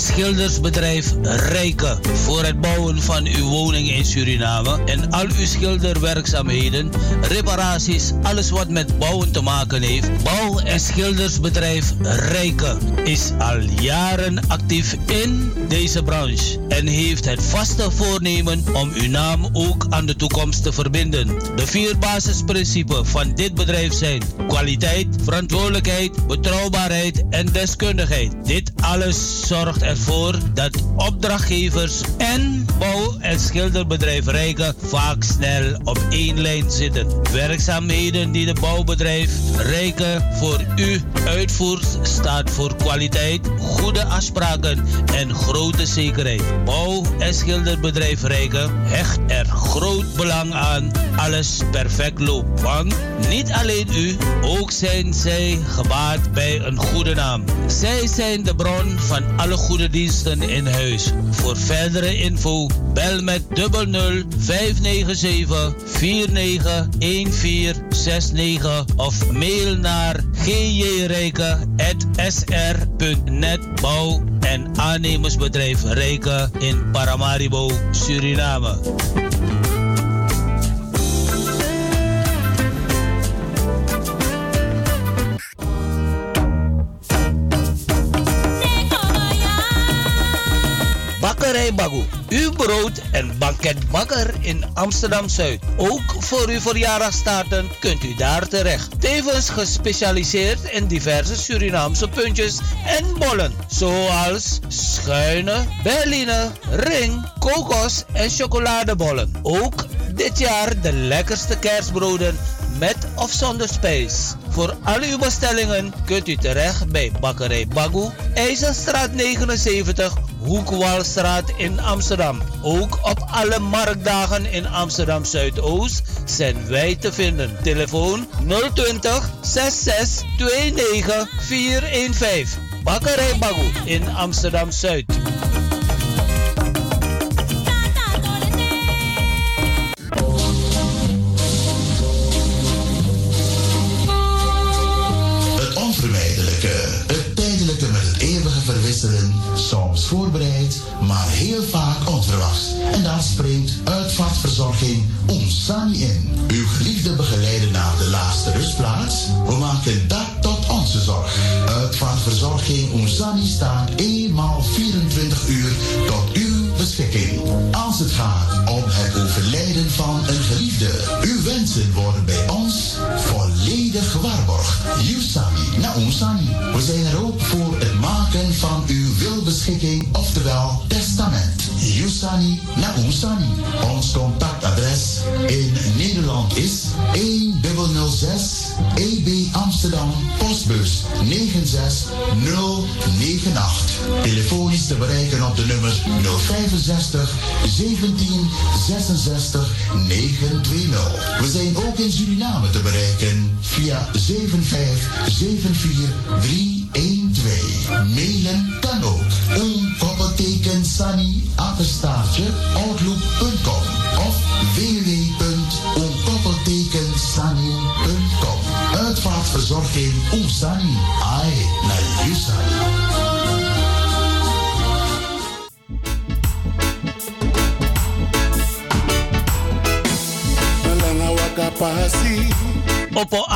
schildersbedrijf Rijken voor het bouwen van uw woning in Suriname en al uw schilderwerkzaamheden, reparaties, alles wat met bouwen te maken heeft. Bouw- en schildersbedrijf Rijken is al jaren actief in deze branche en heeft het vaste voornemen om uw naam ook aan de toekomst te verbinden. De vier basisprincipes van dit bedrijf zijn kwaliteit, verantwoordelijkheid, betrouwbaarheid en deskundigheid. Dit alles zorgt ervoor dat opdrachtgevers en bouw- en schilderbedrijf Rijken vaak snel op één lijn zitten. Werkzaamheden die de bouwbedrijf Rijken voor u uitvoert staat voor kwaliteit, goede afspraken en grote zekerheid. Bouw- en schilderbedrijf Rijken hecht er groot belang aan alles perfect loopt. Want niet alleen u, ook zijn zij gebaat bij een goede naam. Zij zijn de bron van alle goede diensten in huis. Voor verdere info bel met 00 597 491469 of mail naar gjrijken.sr.net bouw en aannemersbedrijf Rijken in Paramaribo, Suriname. Bagu. Uw brood- en banketbakker in Amsterdam Zuid. Ook voor uw verjaardagstaarten kunt u daar terecht. Tevens gespecialiseerd in diverse Surinaamse puntjes en bollen. Zoals schuine, berline, ring, kokos en chocoladebollen. Ook dit jaar de lekkerste kerstbroden met of zonder spijs. Voor al uw bestellingen kunt u terecht bij Bakkerij Bagu, IJzerstraat 79, Hoekwalstraat in Amsterdam. Ook op alle marktdagen in Amsterdam Zuidoost zijn wij te vinden. Telefoon 020 66 29 415. Bakkerij Bagu in Amsterdam Zuid. Maar heel vaak onverwachts. En daar springt uitvaartverzorging Onsani in. Uw geliefde begeleiden naar de laatste rustplaats. We maken dat tot onze zorg. Uitvaartverzorging Onsani staat eenmaal 24 uur tot uw beschikking. Als het gaat om het overlijden van een geliefde. Uw wensen worden bij ons volledig gewaarborgd. Yusami na Onsani. We zijn er ook voor het maken van uw wilbeschikking, oftewel testament. Yusani na Onsani. Ons contactadres in Nederland is 1006 EB Amsterdam, postbus 96098. Telefonisch te bereiken op de nummers 065 17 66 920. We zijn ook in Suriname te bereiken via 7574 312. Mailen kan ook. Apenstaartje outlook.com of www.onkoppeltekensunny.com. Uitvaartverzorging Oesani. Ai, na Yusani. Op een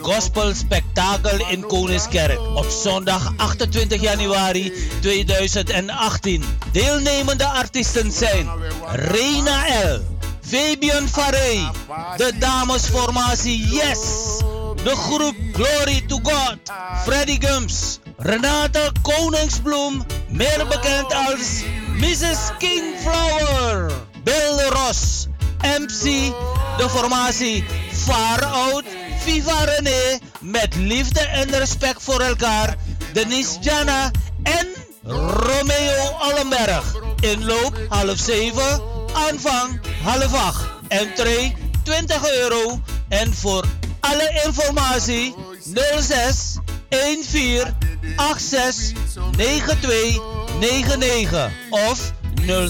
Gospel spektakel in Koningskerk op zondag 28 januari 2018. Deelnemende artiesten zijn Reina L, Fabian Farey, de damesformatie Yes, de groep Glory to God, Freddy Gums, Renate Koningsbloem, meer bekend als Mrs. Kingflower, Bill Ross, MC, de formatie Far Out, Viva René, met liefde en respect voor elkaar, Denise Jana en Romeo Allenberg. Inloop half zeven, aanvang half acht. Entree 20 euro en voor alle informatie 06 14 86 92 99 of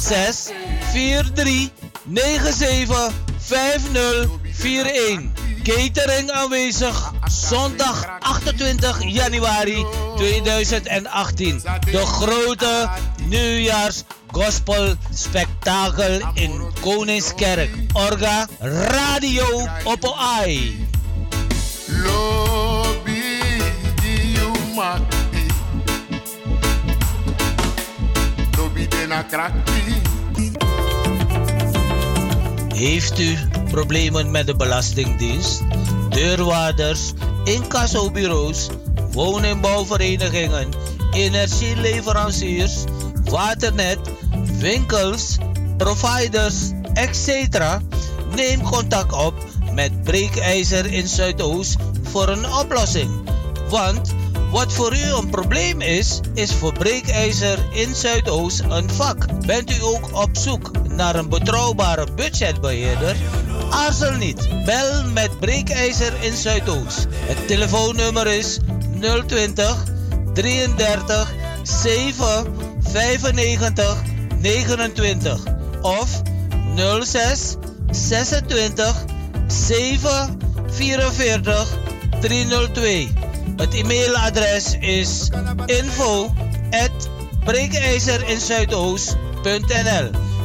06 43 97 5041. Catering aanwezig zondag 28 januari 2018. De grote nieuwjaars gospel spektakel in Koningskerk. Orga Radio Oppo Ai. Lobby Heeft u problemen met de Belastingdienst? Deurwaarders, incassobureaus, woningbouwverenigingen, energieleveranciers, waternet, winkels, providers, etc. Neem contact op met Breekijzer in Zuidoost voor een oplossing. Want wat voor u een probleem is, is voor breekijzer in Zuidoost een vak. Bent u ook op zoek naar een betrouwbare budgetbeheerder? Aarzel niet. Bel met breekijzer in Zuidoost. Het telefoonnummer is 020 33 7 95 29 of 06 26 7 44 302. Het e-mailadres is info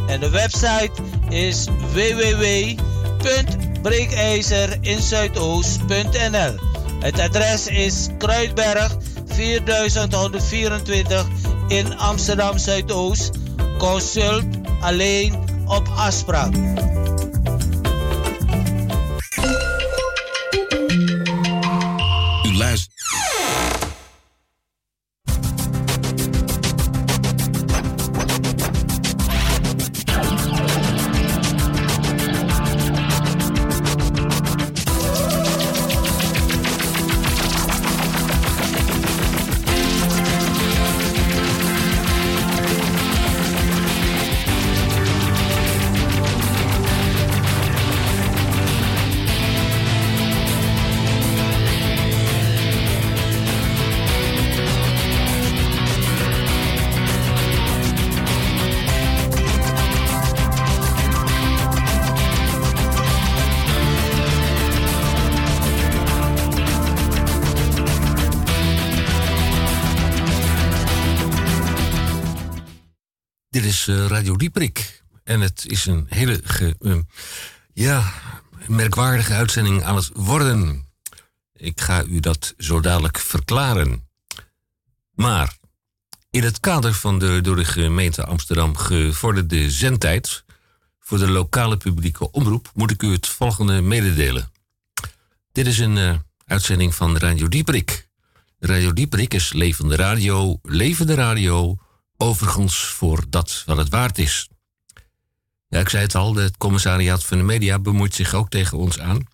en de website is www.breekijzerinzuidoost.nl Het adres is Kruidberg 4124 in Amsterdam Zuidoost. Consult alleen op afspraak. Eh, Radio Dieprik. En het is een hele uh, ja, merkwaardige uitzending aan het worden. Ik ga u dat zo dadelijk verklaren. Maar in het kader van de door de gemeente Amsterdam gevorderde zendtijd voor de lokale publieke omroep moet ik u het volgende mededelen. Dit is een uh, uitzending van Radio Dieprik. Radio Dieprik is levende radio, levende radio overigens voor dat wat het waard is. Ja, ik zei het al, het commissariaat van de media bemoeit zich ook tegen ons aan.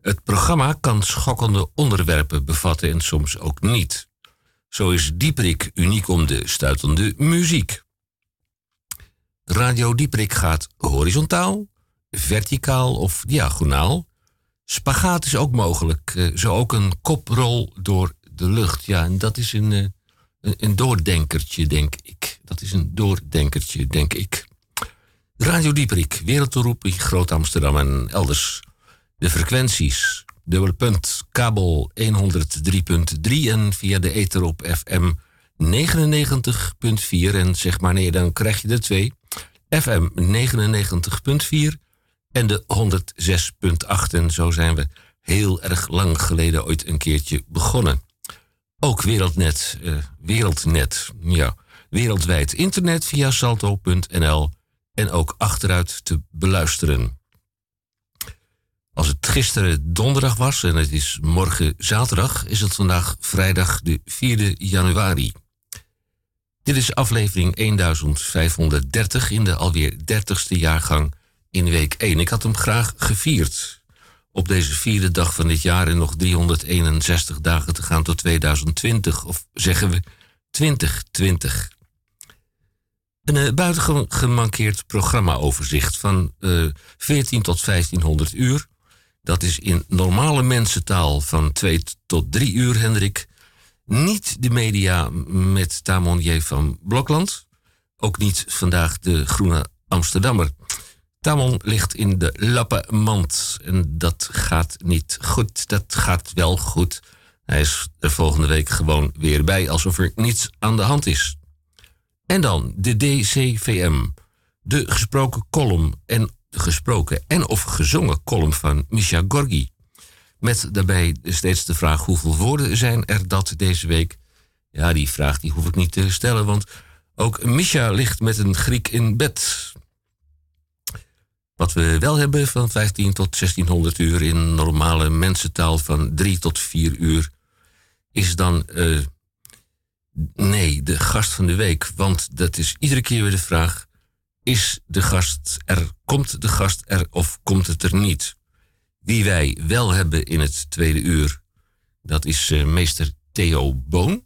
Het programma kan schokkende onderwerpen bevatten en soms ook niet. Zo is Dieprik uniek om de stuitende muziek. Radio Dieprik gaat horizontaal, verticaal of diagonaal. Spagaat is ook mogelijk, eh, zo ook een koprol door de lucht. Ja, en dat is een, een doordenkertje, denk ik. Dat is een doordenkertje, denk ik. Radio Dieperik, wereldroep in Groot Amsterdam en elders. De frequenties, dubbele punt, kabel 103.3 en via de ether op FM 99.4. En zeg maar nee, dan krijg je de twee. FM 99.4 en de 106.8. En zo zijn we heel erg lang geleden ooit een keertje begonnen. Ook Wereldnet, uh, Wereldnet, ja, wereldwijd internet via salto.nl en ook achteruit te beluisteren. Als het gisteren donderdag was en het is morgen zaterdag, is het vandaag vrijdag de 4 januari. Dit is aflevering 1530 in de alweer 30ste jaargang in week 1. Ik had hem graag gevierd op deze vierde dag van dit jaar en nog 361 dagen te gaan tot 2020, of zeggen we 2020. Een uh, buitengewoon gemankeerd programmaoverzicht van uh, eh, 14 tot 1500 uur. Dat is in normale mensentaal van 2 tot 3 uur, Hendrik. Niet de media met Tamon J. van Blokland. Ook niet vandaag de Groene Amsterdammer. Tamon ligt in de lappenmand. En dat gaat niet goed. Dat gaat wel goed. Hij is er volgende week gewoon weer bij, alsof er niets aan de hand is. En dan de DCVM. De gesproken column en de gesproken en of gezongen column van Misha Gorgi. Met daarbij steeds de vraag hoeveel woorden zijn er dat deze week? Ja, die vraag die hoef ik niet te stellen, want ook Misha ligt met een Griek in bed. Wat we wel hebben van 15 tot 1600 uur in normale mensentaal van 3 tot 4 uur, is dan. Uh, nee, de gast van de week. Want dat is iedere keer weer de vraag: is de gast er? Komt de gast er of komt het er niet? Wie wij wel hebben in het tweede uur, dat is uh, meester Theo Boon.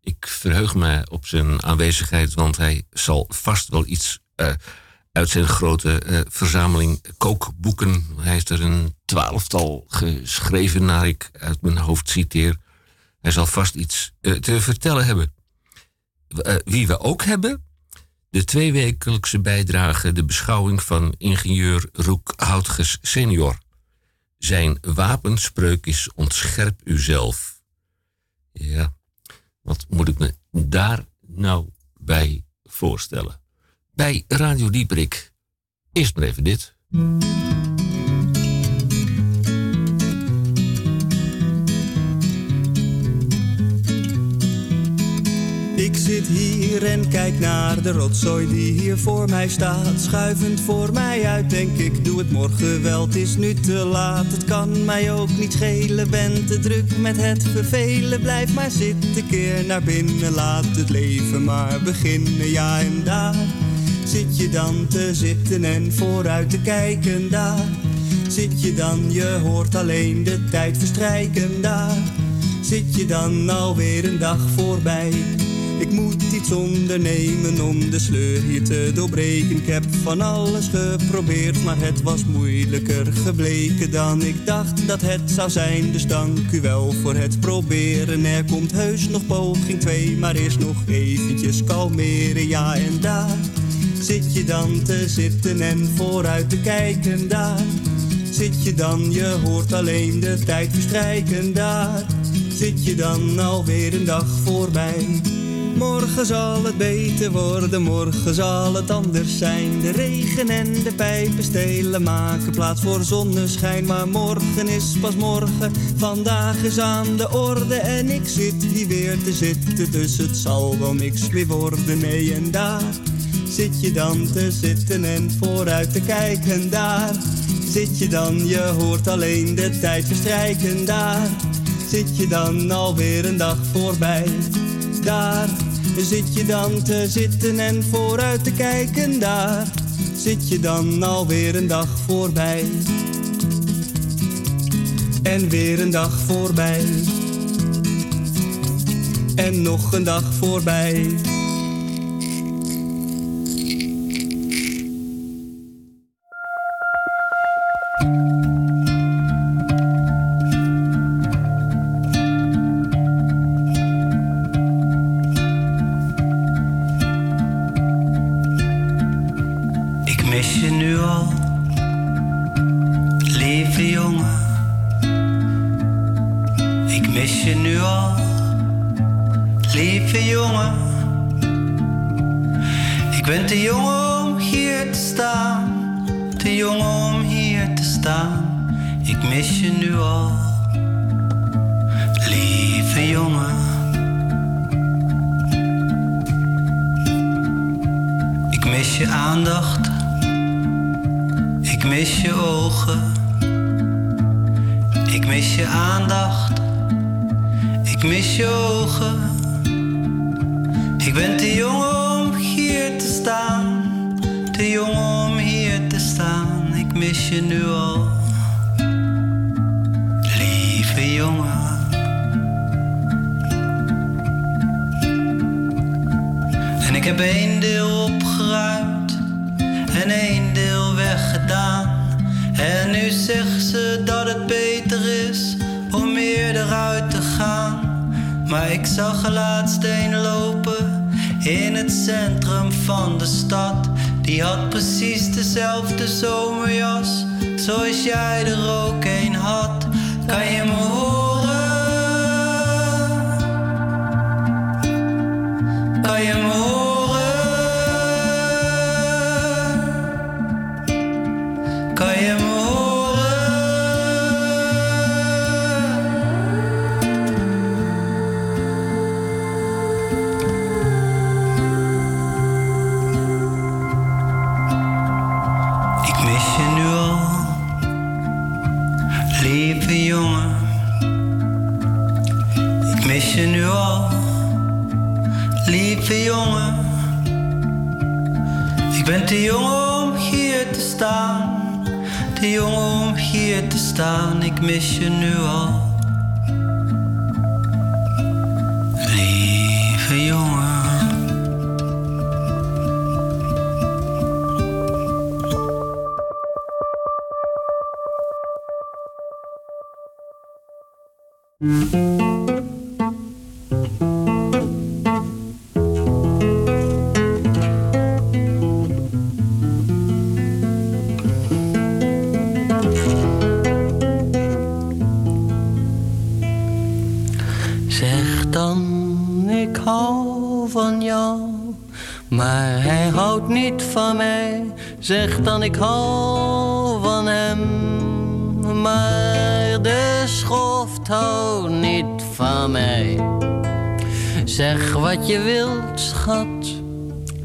Ik verheug me op zijn aanwezigheid, want hij zal vast wel iets uh, uit zijn grote uh, verzameling kookboeken. Hij heeft er een twaalftal geschreven, naar ik uit mijn hoofd citeer. Hij zal vast iets uh, te vertellen hebben. wie we ook hebben, de tweewekelijkse bijdrage, de beschouwing van ingenieur Roek Houtges senior. Zijn wapenspreuk is ontscherp uzelf. Ja, wat moet ik me daar nou bij voorstellen? Bij Radio Dieprik. Eerst maar even dit. Ik zit hier en kijk naar de rotzooi die hier voor mij staat. Schuivend voor mij uit, denk ik, doe het morgen wel. Het is nu te laat, het kan mij ook niet schelen. Ben te druk met het vervelen, blijf maar zitten, keer naar binnen. Laat het leven maar beginnen, ja en daar. Zit je dan te zitten en vooruit te kijken daar? Zit je dan, je hoort alleen de tijd verstrijken daar? Zit je dan alweer een dag voorbij? Ik moet iets ondernemen om de sleur hier te doorbreken. Ik heb van alles geprobeerd, maar het was moeilijker gebleken dan ik dacht dat het zou zijn. Dus dank u wel voor het proberen. Er komt heus nog poging 2, maar eerst nog eventjes kalmeren. Ja, en daar zit je dan te zitten en vooruit te kijken. Daar zit je dan, je hoort alleen de tijd verstrijken. Daar zit je dan alweer een dag voorbij. Morgen zal het beter worden, morgen zal het anders zijn. De regen en de pijpen stelen maken plaats voor zonneschijn. Maar morgen is pas morgen, vandaag is aan de orde. En ik zit hier weer te zitten, dus het zal wel niks meer worden. Nee, en daar zit je dan te zitten en vooruit te kijken. Daar zit je dan, je hoort alleen de tijd verstrijken. Daar zit je dan alweer een dag voorbij. Daar zit je dan te zitten en vooruit te kijken. Daar zit je dan alweer een dag voorbij. En weer een dag voorbij. En nog een dag voorbij. Ik ben te jong om hier te staan, te jong om hier te staan. Ik mis je nu al, lieve jongen. En ik heb één deel opgeruimd en één deel weggedaan. En nu zegt ze dat het beter is om eerder uit te gaan. Maar ik zag haar in het centrum van de stad. Die had precies dezelfde zomerjas, zoals jij er ook een had.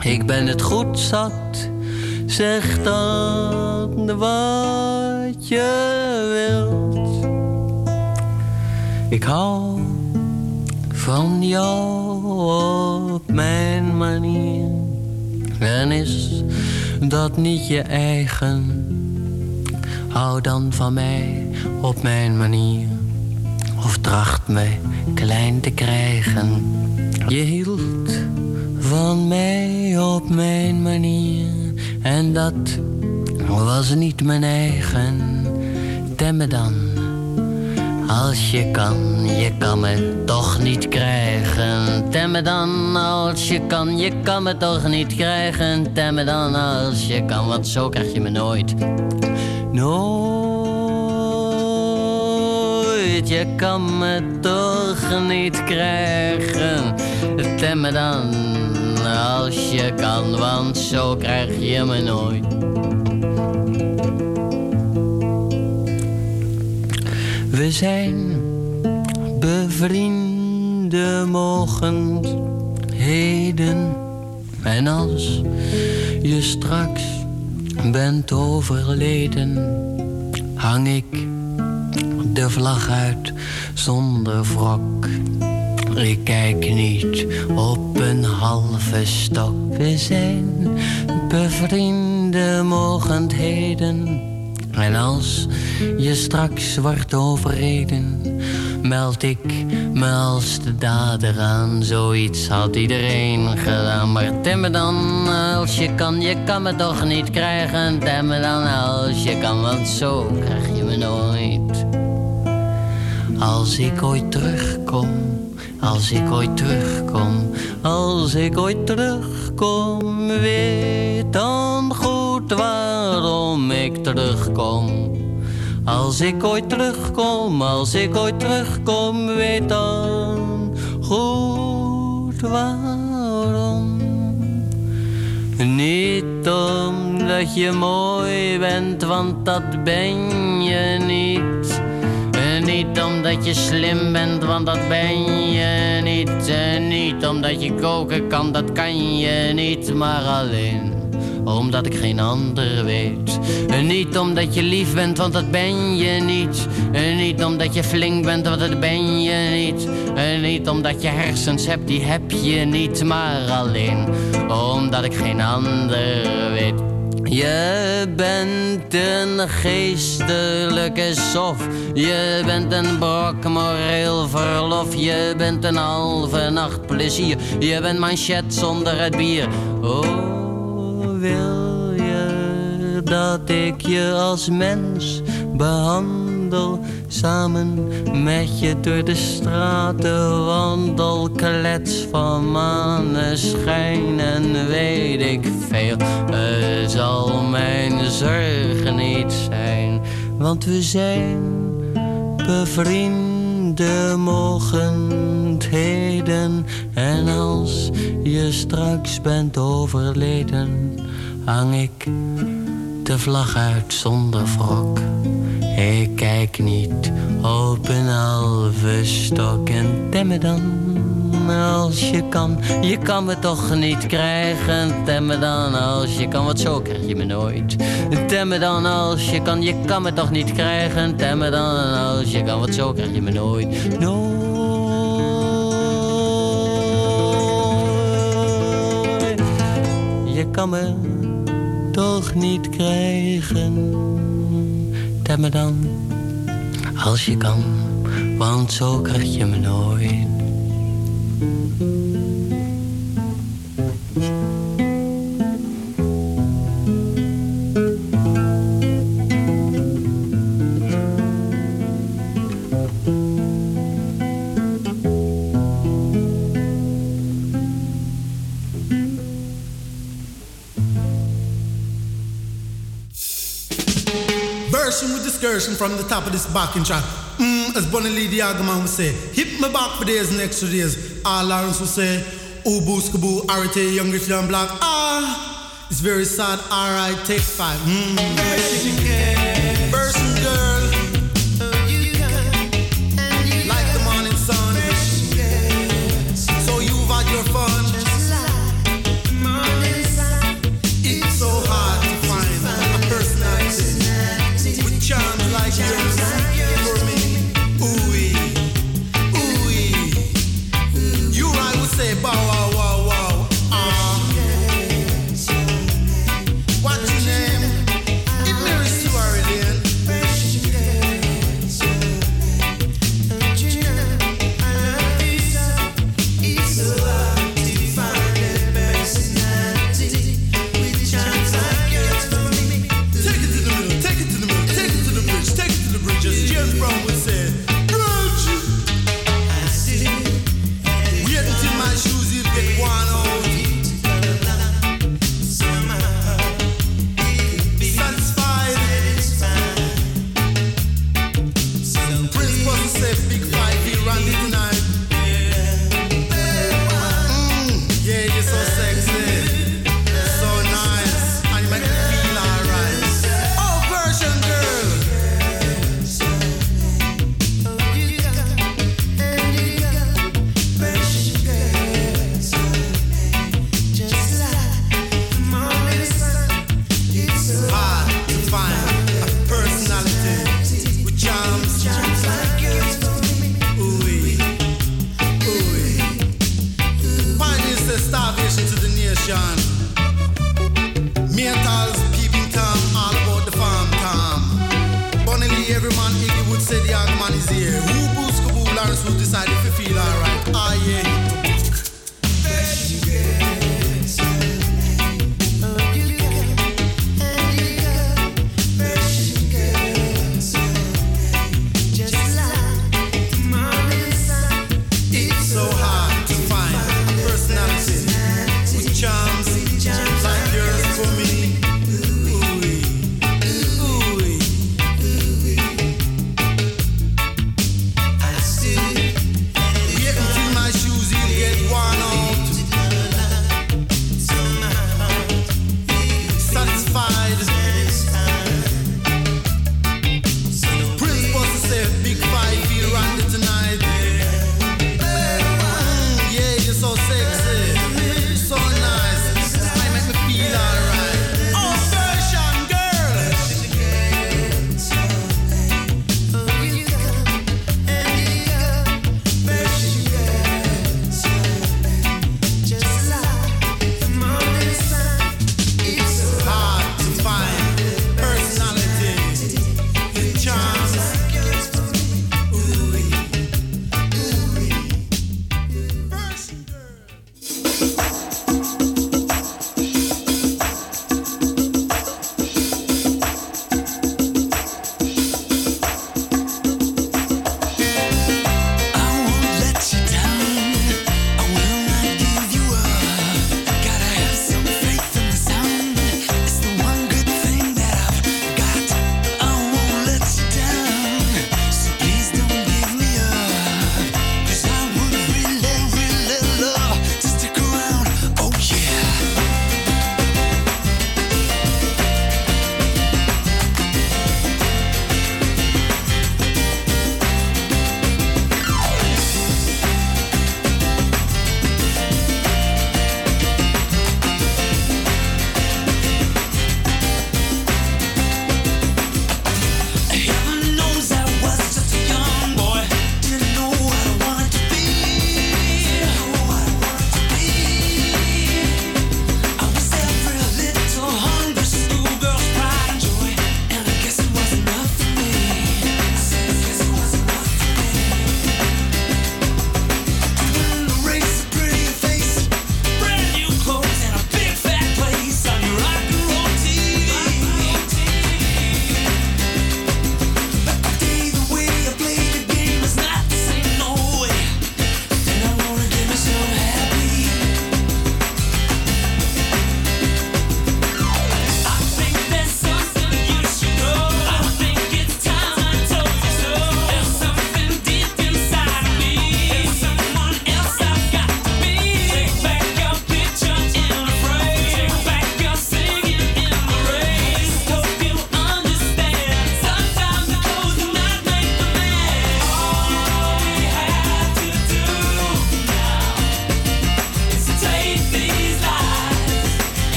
Ik ben het goed zat. Zeg dan wat je wilt. Ik hou van jou op mijn manier. En is dat niet je eigen. Hou dan van mij op mijn manier. Of tracht mij klein te krijgen. Je hield van mij op mijn manier. En dat was niet mijn eigen. Tem me dan als je kan, je kan me toch niet krijgen. Tem me dan als je kan, je kan me toch niet krijgen. Tem me dan als je kan, want zo krijg je me nooit. Nooit, je kan me toch niet krijgen. Tem me dan als je kan, want zo krijg je me nooit. We zijn bevrienden mogen heden. En als je straks bent overleden, hang ik de vlag uit zonder wrok. Ik kijk niet op een halve stok. We zijn bevrienden mogendheden. En als je straks wordt overreden, meld ik me als de dader aan. Zoiets had iedereen gedaan. Maar tem dan als je kan, je kan me toch niet krijgen. Tem dan als je kan, want zo krijg je me nooit. Als ik ooit terugkom, als ik ooit terugkom, als ik ooit terugkom, weet dan goed waarom ik terugkom. Als ik ooit terugkom, als ik ooit terugkom, weet dan goed waarom. Niet omdat je mooi bent, want dat ben je niet. Niet omdat je slim bent, want dat ben je niet. En niet omdat je koken kan, dat kan je niet, maar alleen omdat ik geen ander weet. En niet omdat je lief bent, want dat ben je niet. En niet omdat je flink bent, want dat ben je niet. En niet omdat je hersens hebt, die heb je niet. Maar alleen omdat ik geen ander weet. Je bent een geestelijke sof. Je bent een brok moreel verlof. Je bent een halve nacht plezier. Je bent manchet zonder het bier. Oh wil je dat ik je als mens behandel? Wandel samen met je door de straten. Wandel, klets van maneschijn en weet ik veel. Het zal mijn zorgen niet zijn, want we zijn bevriende mogendheden. En als je straks bent overleden, hang ik de vlag uit zonder wrok. Ik kijk niet op een halve stok en temme dan als je kan. Je kan me toch niet krijgen, temme dan als je kan. Want zo krijg je me nooit. Temme dan als je kan, je kan me toch niet krijgen. Temme dan als je kan, want zo krijg je me nooit. Nooit. Je kan me toch niet krijgen. Tem me dan, als je kan, want zo krijg je me nooit. From the top of this backing track. Mm, as Bonnie Lee Diagaman would say, hit me back for days and extra days. Ah, Lawrence would say, Ubu Skabu, Arite, Young Rich and Black. Ah, it's very sad. Alright, take five. Mm.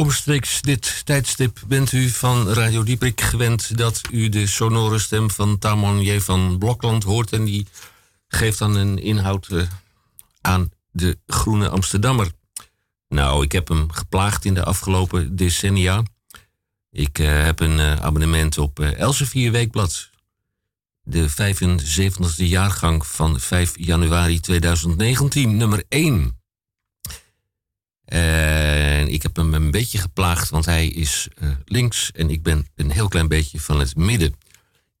Omstreeks dit tijdstip bent u van Radio Dieprik gewend dat u de sonore stem van Tamon J. van Blokland hoort. En die geeft dan een inhoud uh, aan de Groene Amsterdammer. Nou, ik heb hem geplaagd in de afgelopen decennia. Ik uh, heb een uh, abonnement op Elsevier Weekblad. De 75e jaargang van 5 januari 2019, nummer 1. En ik heb hem een beetje geplaagd, want hij is links en ik ben een heel klein beetje van het midden.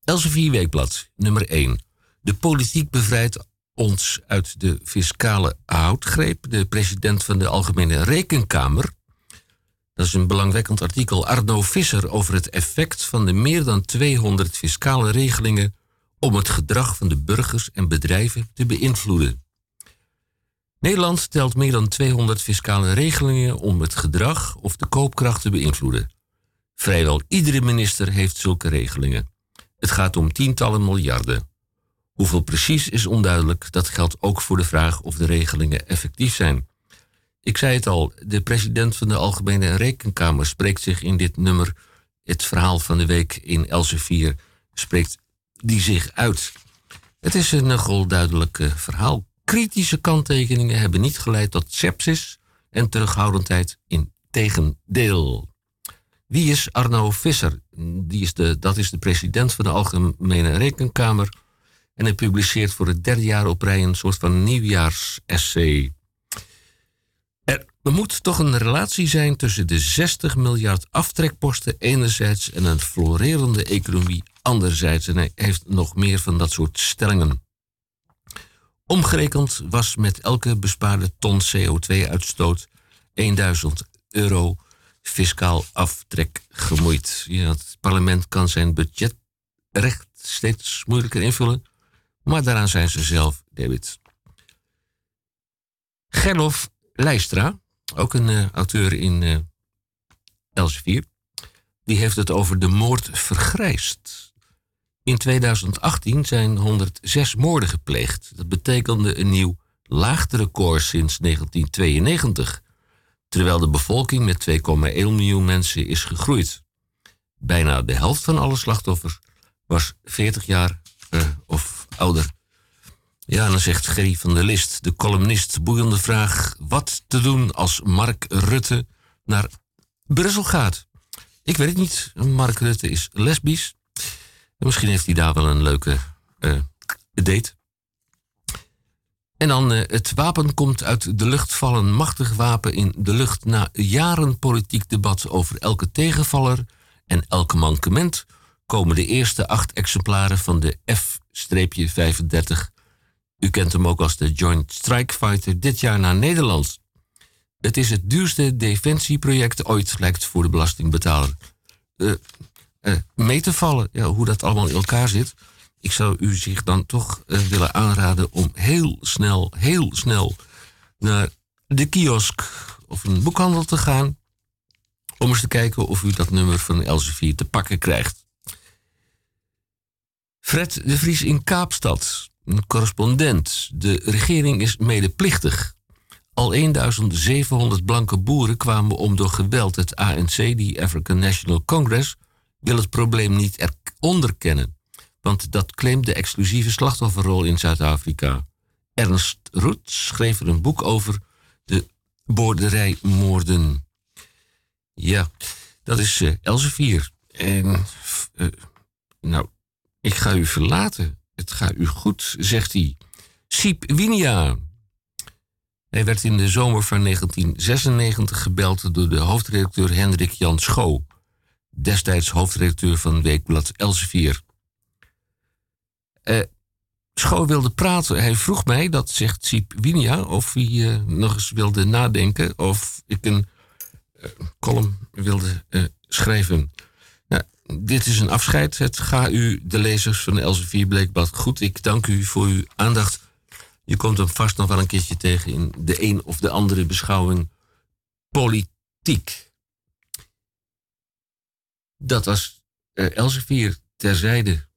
Elsevier Weekblad, nummer 1. De politiek bevrijdt ons uit de fiscale houtgreep. De president van de Algemene Rekenkamer, dat is een belangwekkend artikel, Arno Visser, over het effect van de meer dan 200 fiscale regelingen om het gedrag van de burgers en bedrijven te beïnvloeden. Nederland telt meer dan 200 fiscale regelingen om het gedrag of de koopkracht te beïnvloeden. Vrijwel iedere minister heeft zulke regelingen. Het gaat om tientallen miljarden. Hoeveel precies is onduidelijk. Dat geldt ook voor de vraag of de regelingen effectief zijn. Ik zei het al, de president van de Algemene Rekenkamer spreekt zich in dit nummer, het verhaal van de week in Elsevier, spreekt die zich uit. Het is een nogal duidelijk verhaal. Kritische kanttekeningen hebben niet geleid tot sepsis en terughoudendheid. In tegendeel. Wie is Arno Visser? Die is de, dat is de president van de Algemene Rekenkamer en hij publiceert voor het derde jaar op rij een soort van nieuwjaarsessay. Er moet toch een relatie zijn tussen de 60 miljard aftrekposten enerzijds en een florerende economie anderzijds. En hij heeft nog meer van dat soort stellingen. Omgerekend was met elke bespaarde ton CO2-uitstoot 1000 euro fiscaal aftrek gemoeid. Ja, het parlement kan zijn budgetrecht steeds moeilijker invullen. Maar daaraan zijn ze zelf, David. Gerlof Leistra, ook een uh, auteur in uh, Elsevier, die heeft het over de moord vergrijst. In 2018 zijn 106 moorden gepleegd. Dat betekende een nieuw laagterecord sinds 1992, terwijl de bevolking met 2,1 miljoen mensen is gegroeid. Bijna de helft van alle slachtoffers was 40 jaar uh, of ouder. Ja, dan zegt Gerry van der List, de columnist, boeiende vraag: wat te doen als Mark Rutte naar Brussel gaat? Ik weet het niet. Mark Rutte is lesbisch. En misschien heeft hij daar wel een leuke uh, date. En dan uh, het wapen komt uit de lucht vallen. Machtig wapen in de lucht na jaren politiek debat over elke tegenvaller en elke mankement komen de eerste acht exemplaren van de F-35. U kent hem ook als de Joint Strike Fighter dit jaar naar Nederland. Het is het duurste defensieproject ooit, lijkt voor de belastingbetaler. Uh, mee te vallen, hoe dat allemaal in elkaar zit. Ik zou u zich dan toch uh, willen aanraden om heel snel, heel snel naar de kiosk of een boekhandel te gaan. Om eens te kijken of u dat nummer van Elsevier te pakken krijgt. Fred de Vries in Kaapstad, een correspondent. De regering is medeplichtig. Al 1700 blanke boeren kwamen om door geweld. Het ANC, die African National Congress, wil het probleem niet onderkennen. Want dat claimt de exclusieve slachtofferrol in Zuid-Afrika. Ernst Roet schreef er een boek over de boerderijmoorden. Ja, dat is uh, Elsevier. En, uh, nou, ik ga u verlaten. Het gaat u goed, zegt hij. Siep Winia. Hij werd in de zomer van 1996 gebeld door de hoofdredacteur Hendrik Jan Schoo, destijds hoofdredacteur van Weekblad Elsevier. Uh, Schoo wilde praten. Hij vroeg mij, dat zegt Siep Winia, of hij uh, nog eens wilde nadenken of ik een uh, column wilde schrijven dit is een afscheid. Het ga u, de lezers van Elsevier Bleekblad, goed. Ik dank u voor uw aandacht. Je komt hem vast nog wel een keertje tegen in de een of de andere beschouwing politiek. Dat was uh, Elsevier terzijde.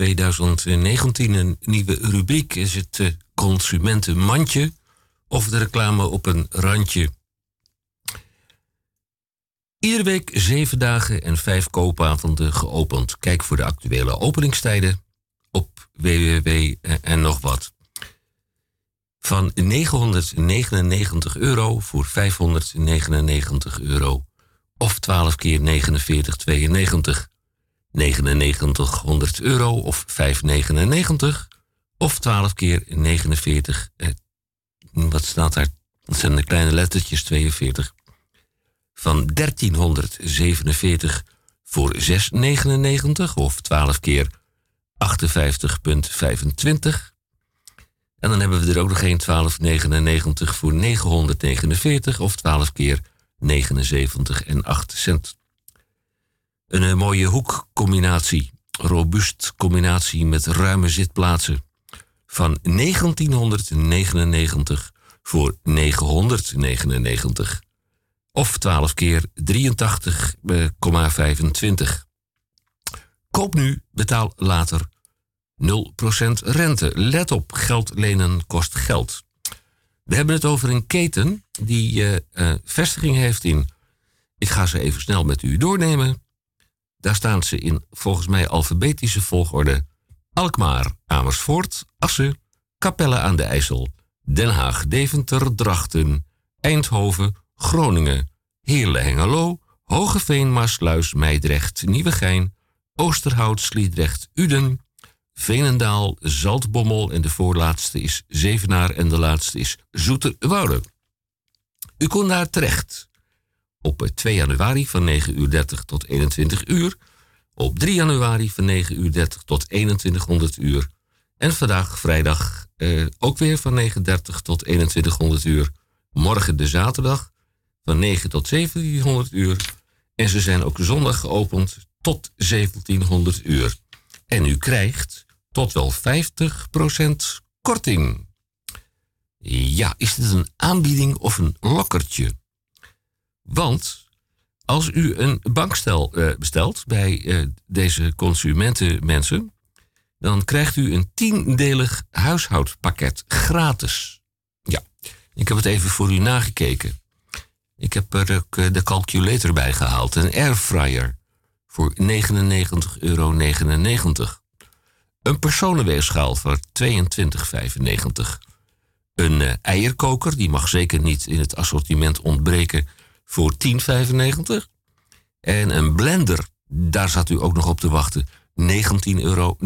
2019 een nieuwe rubriek. Is het eh, consumentenmandje of de reclame op een randje? Iedere week zeven dagen en vijf koopavonden geopend. Kijk voor de actuele openingstijden op www eh, en nog wat. Van 999 euro voor 599 euro of 12 keer 49,92. 9900 euro of 5,99 of 12 keer 49. Eh, wat staat daar? Dat zijn de kleine lettertjes 42. Van 1347 voor 6,99 of 12 keer 58,25. En dan hebben we er ook nog een 12,99 voor 949 of 12 keer 79 en 8 cent. Een, een mooie hoekcombinatie, robuust combinatie met ruime zitplaatsen van 1999 voor 999 of 12 keer 83,25. Koop nu, betaal later 0% rente. Let op, geld lenen kost geld. We hebben het over een keten die uh, uh, vestiging heeft in. Ik ga ze even snel met u doornemen. Daar staan ze in volgens mij alfabetische volgorde: Alkmaar, Amersfoort, Assen, Capelle aan de IJssel, Den Haag, Deventer, Drachten, Eindhoven, Groningen, Heerlen, Hengelo, Hogeveen, Maasluis, Meidrecht, Nieuwegein, Oosterhout, Sliedrecht, Uden, Veenendaal, Zaltbommel en de voorlaatste is Zevenaar en de laatste is Zoeterwoude. U kon daar terecht op 2 januari van 9.30 uur tot 21 uur, op 3 januari van 9.30 uur tot 2100 uur en vandaag vrijdag eh, ook weer van 9.30 tot 2100 uur, morgen de zaterdag van 9 tot 1700 uur en ze zijn ook zondag geopend tot 1700 uur. En u krijgt tot wel 50% korting. Ja, is dit een aanbieding of een lokkertje? Want als u een bankstel uh, bestelt bij uh, deze consumentenmensen, dan krijgt u een tiendelig huishoudpakket gratis. Ja, ik heb het even voor u nagekeken. Ik heb er uh, de calculator bij gehaald, een airfryer voor 99,99 euro. Een personenweegschaal voor 22,95. Een eierkoker, die mag zeker niet in het assortiment ontbreken, voor 10,95. En een blender, daar zat u ook nog op te wachten, 19,99 euro.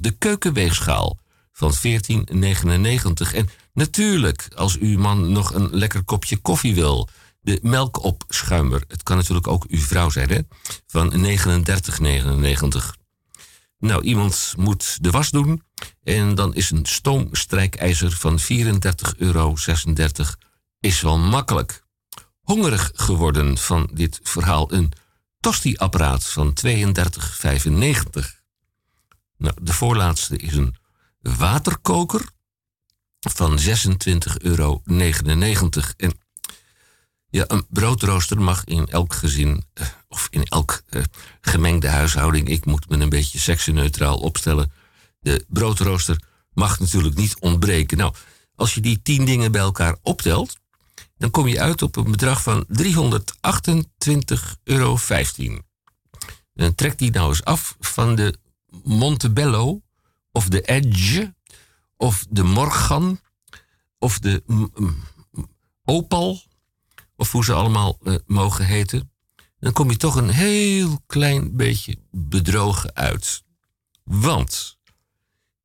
De keukenweegschaal van 14,99. En natuurlijk, als uw man nog een lekker kopje koffie wil, de melkopschuimer. Het kan natuurlijk ook uw vrouw zijn, hè? Van 39,99. Nou, iemand moet de was doen. En dan is een stoomstrijkijzer van 34,36 euro is wel makkelijk. Hongerig geworden van dit verhaal een tosti-apparaat van 32,95. Nou, de voorlaatste is een waterkoker van 26,99 euro. En ja, een broodrooster mag in elk gezin eh, of in elk uh, gemengde huishouding, ik moet me een beetje seksenneutraal opstellen. De broodrooster mag natuurlijk niet ontbreken. Nou, als je die tien dingen bij elkaar optelt, dan kom je uit op een bedrag van 328,15 euro. En trek die nou eens af van de Montebello of de Edge of de Morgan of de Opal of hoe ze allemaal uh, mogen heten, dan kom je toch een heel klein beetje bedrogen uit. Want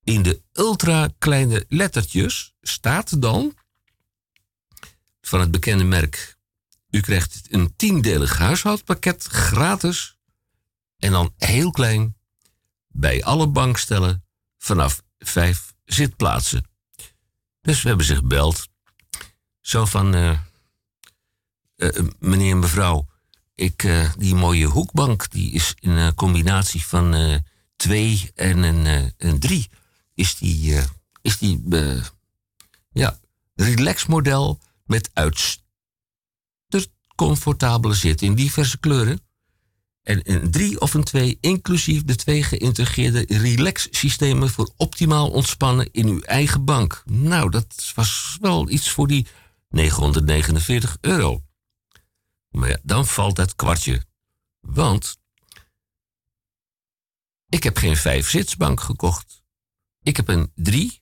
in de ultra kleine lettertjes staat dan van het bekende merk: u krijgt een tiendelig huishoudpakket gratis en dan heel klein bij alle bankstellen vanaf vijf zitplaatsen. Dus we hebben zich gebeld. Zo van. Uh, uh, meneer en mevrouw, ik, uh, die mooie hoekbank, die is in een combinatie van twee en een, een drie. Is die, is die ja, relax model met uiterst comfortabele zit in diverse kleuren. En een drie of een twee, inclusief de twee geïntegreerde relax systemen voor optimaal ontspannen in uw eigen bank. Nou, dat was wel iets voor die 949 euro. Maar ja, dan valt het kwartje. Want ik heb geen vijf-zitsbank gekocht. Ik heb een drie-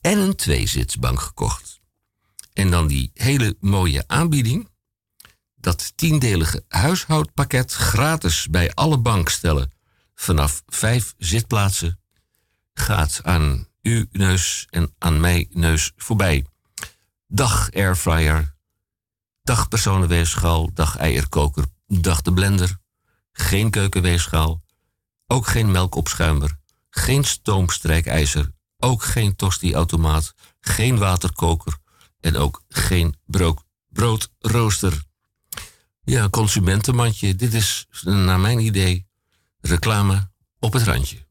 en een twee-zitsbank gekocht. En dan die hele mooie aanbieding. Dat tiendelige huishoudpakket gratis bij alle bankstellen vanaf vijf zitplaatsen gaat aan uw neus en aan mijn neus voorbij. Dag airfryer. Dag personenweegschaal. Dag eierkoker. Dag de blender. Geen keukenweegschaal. Ook geen melkopschuimer. Geen stoomstrijkijzer. Ook geen tosti-automaat. Geen waterkoker. En ook geen brood, broodrooster. Ja, consumentenmandje. Dit is naar mijn idee reclame op het randje.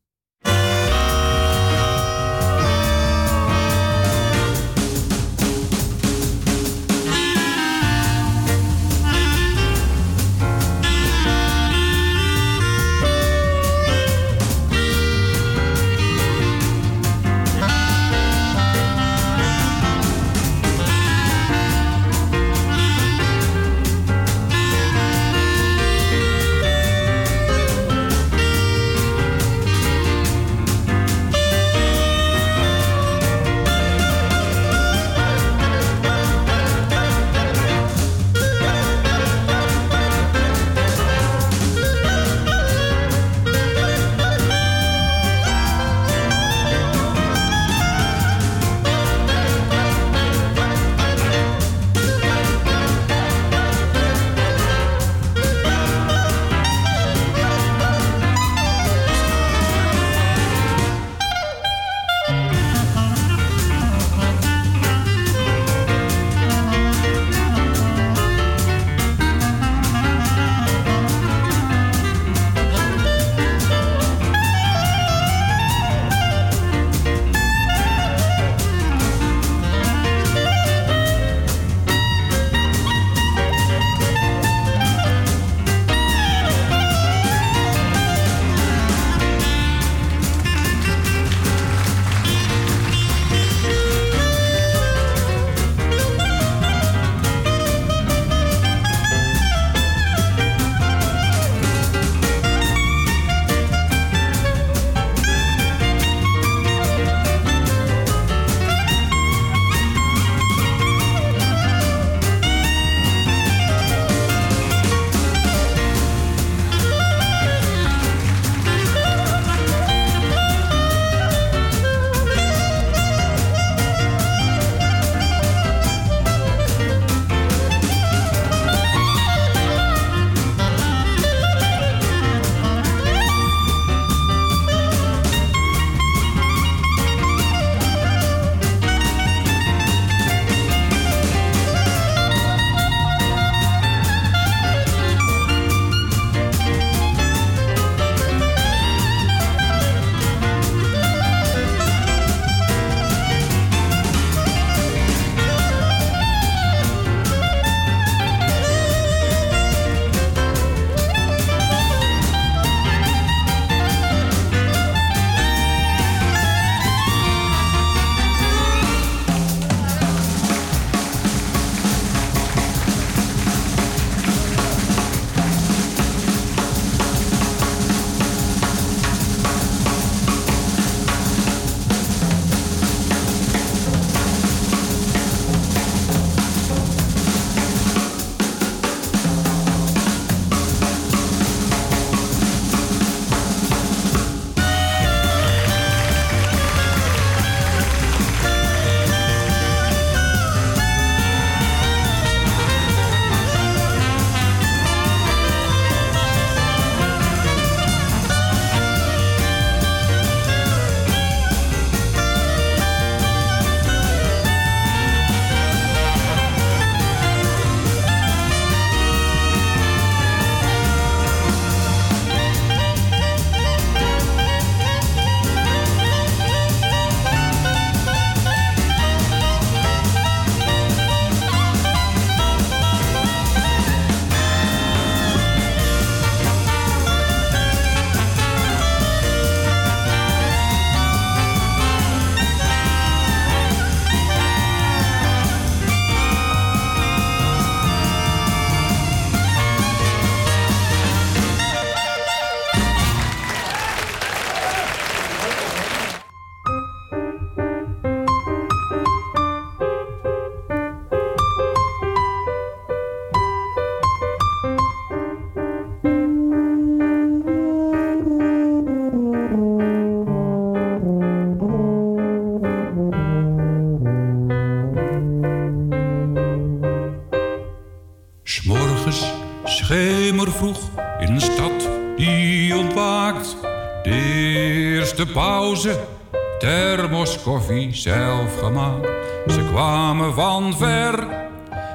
Thermos koffie zelf gemaakt. Ze kwamen van ver,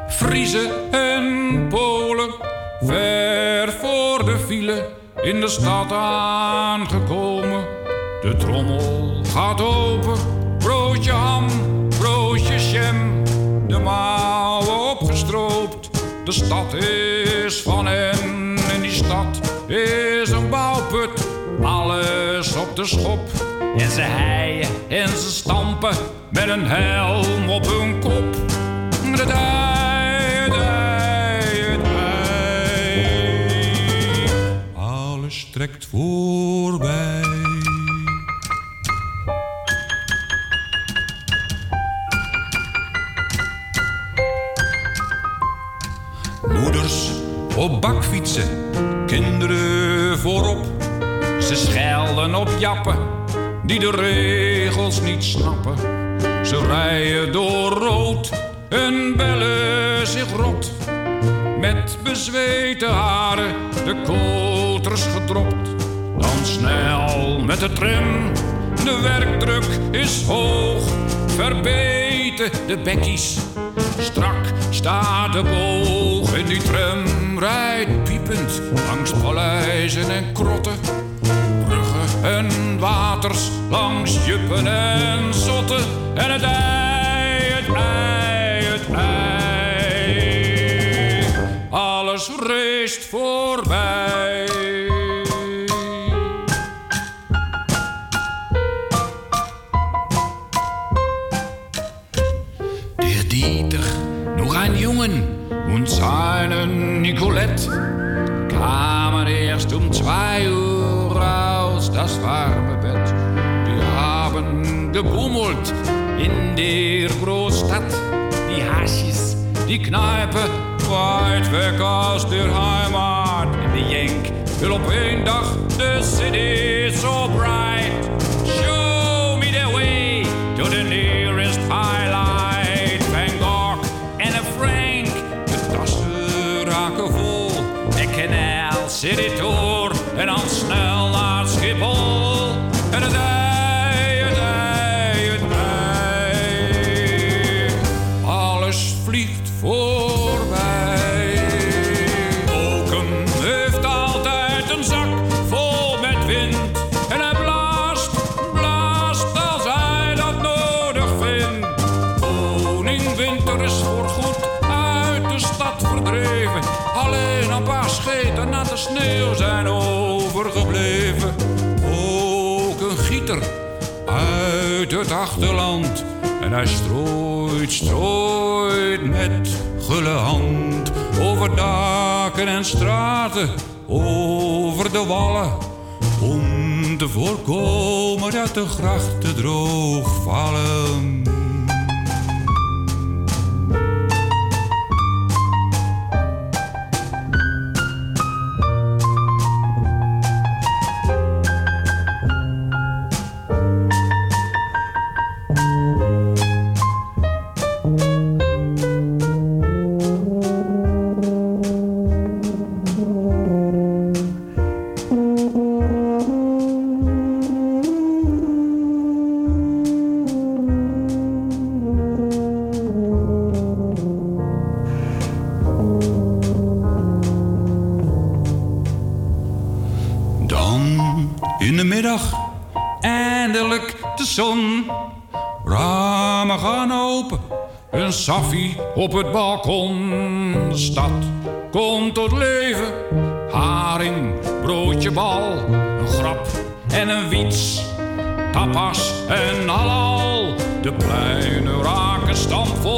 Friese en Polen, ver voor de file in de stad aangekomen. De trommel gaat open, broodje ham, broodje jam, de mouwen opgestroopt. De stad is van hen en die stad is een bouwput, alles op de schop. En ze heien en ze stampen met een helm op hun kop. De dij, dij, dij. Alles trekt voorbij. Moeders op bakfietsen, kinderen voorop. Ze schelden op jappen die de regels niet snappen. Ze rijden door rood en bellen zich rot. Met bezweten haren, de koters gedropt. Dan snel met de tram, de werkdruk is hoog. Verbeten de bekkies, strak staat de boog. En die tram rijdt piepend langs paleizen en krotten. En waters langs juppen en zotten. En het ei, het ei, het ei. Alles reest voorbij. Der Dieter, noch ein Jungen und seine Nicolette in der Großstadt, die Haschis, die Kneipe, weit weg aus der Heimat. In de Jenk will op één dag the city het achterland. En hij strooit, strooit met gulle hand over daken en straten, over de wallen. Om te voorkomen dat de grachten droog vallen. Op het balkon. De stad komt tot leven, haring, broodje bal. Een grap en een wiets, tapas en halal. De pleinen raken stampvol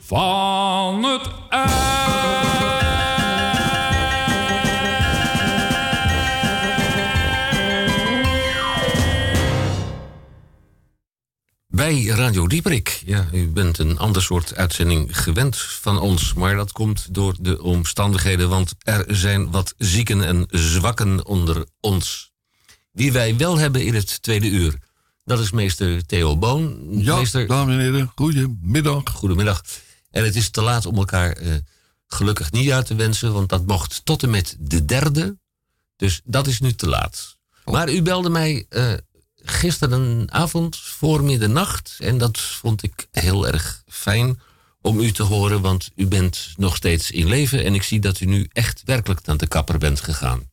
van het ei. bij Radio Dieprik, Ja, u bent een ander soort uitzending gewend van ons. Maar dat komt door de omstandigheden, want er zijn wat zieken en zwakken onder ons. Die wij wel hebben in het tweede uur dat is meester Theo Boon. Ja, meester, dames en heren, goedemiddag. Goedemiddag. En het is te laat om elkaar eh, gelukkig niet uit te wensen, want dat mocht tot en met de derde. Dus dat is nu te laat. Maar u belde mij uh, gisterenavond voor middernacht. En dat vond ik heel erg fijn om u te horen, want u bent nog steeds in leven. En ik zie dat u nu echt werkelijk naar de kapper bent gegaan.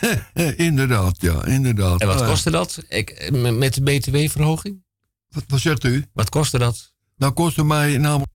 inderdaad, ja, inderdaad. En wat kostte dat ik, met de BTW-verhoging? Wat, wat zegt u? Wat kostte dat? Nou, kostte mij namelijk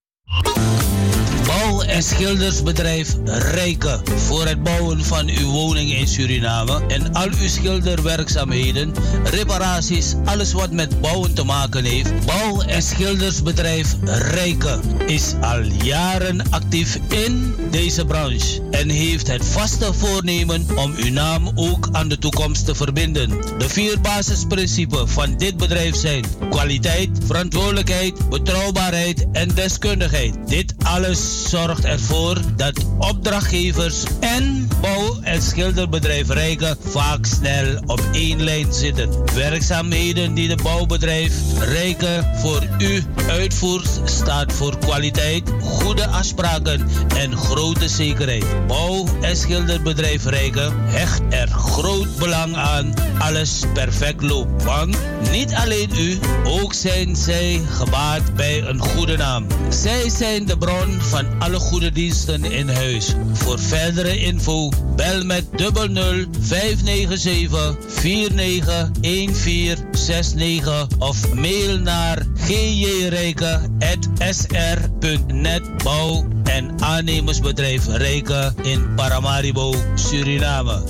en schildersbedrijf Rijken. Voor het bouwen van uw woning in Suriname en al uw schilderwerkzaamheden, reparaties, alles wat met bouwen te maken heeft. Bouw- en schildersbedrijf Rijken is al jaren actief in deze branche en heeft het vaste voornemen om uw naam ook aan de toekomst te verbinden. De vier basisprincipes van dit bedrijf zijn kwaliteit, verantwoordelijkheid, betrouwbaarheid en deskundigheid. Dit alles zorgt ervoor dat opdrachtgevers en bouw- en schilderbedrijf Rijken vaak snel op één lijn zitten. Werkzaamheden die de bouwbedrijf Rijken voor u uitvoert staat voor kwaliteit, goede afspraken en grote zekerheid. Bouw- en schilderbedrijf Rijken hecht er groot belang aan alles perfect loopt. Want niet alleen u, ook zijn zij gebaat bij een goede naam. Zij zijn de bron van alle goede diensten in huis. Voor verdere info bel met 00 597 491469 of mail naar gjrijken.sr.net bouw en aannemersbedrijf Rijken in Paramaribo, Suriname.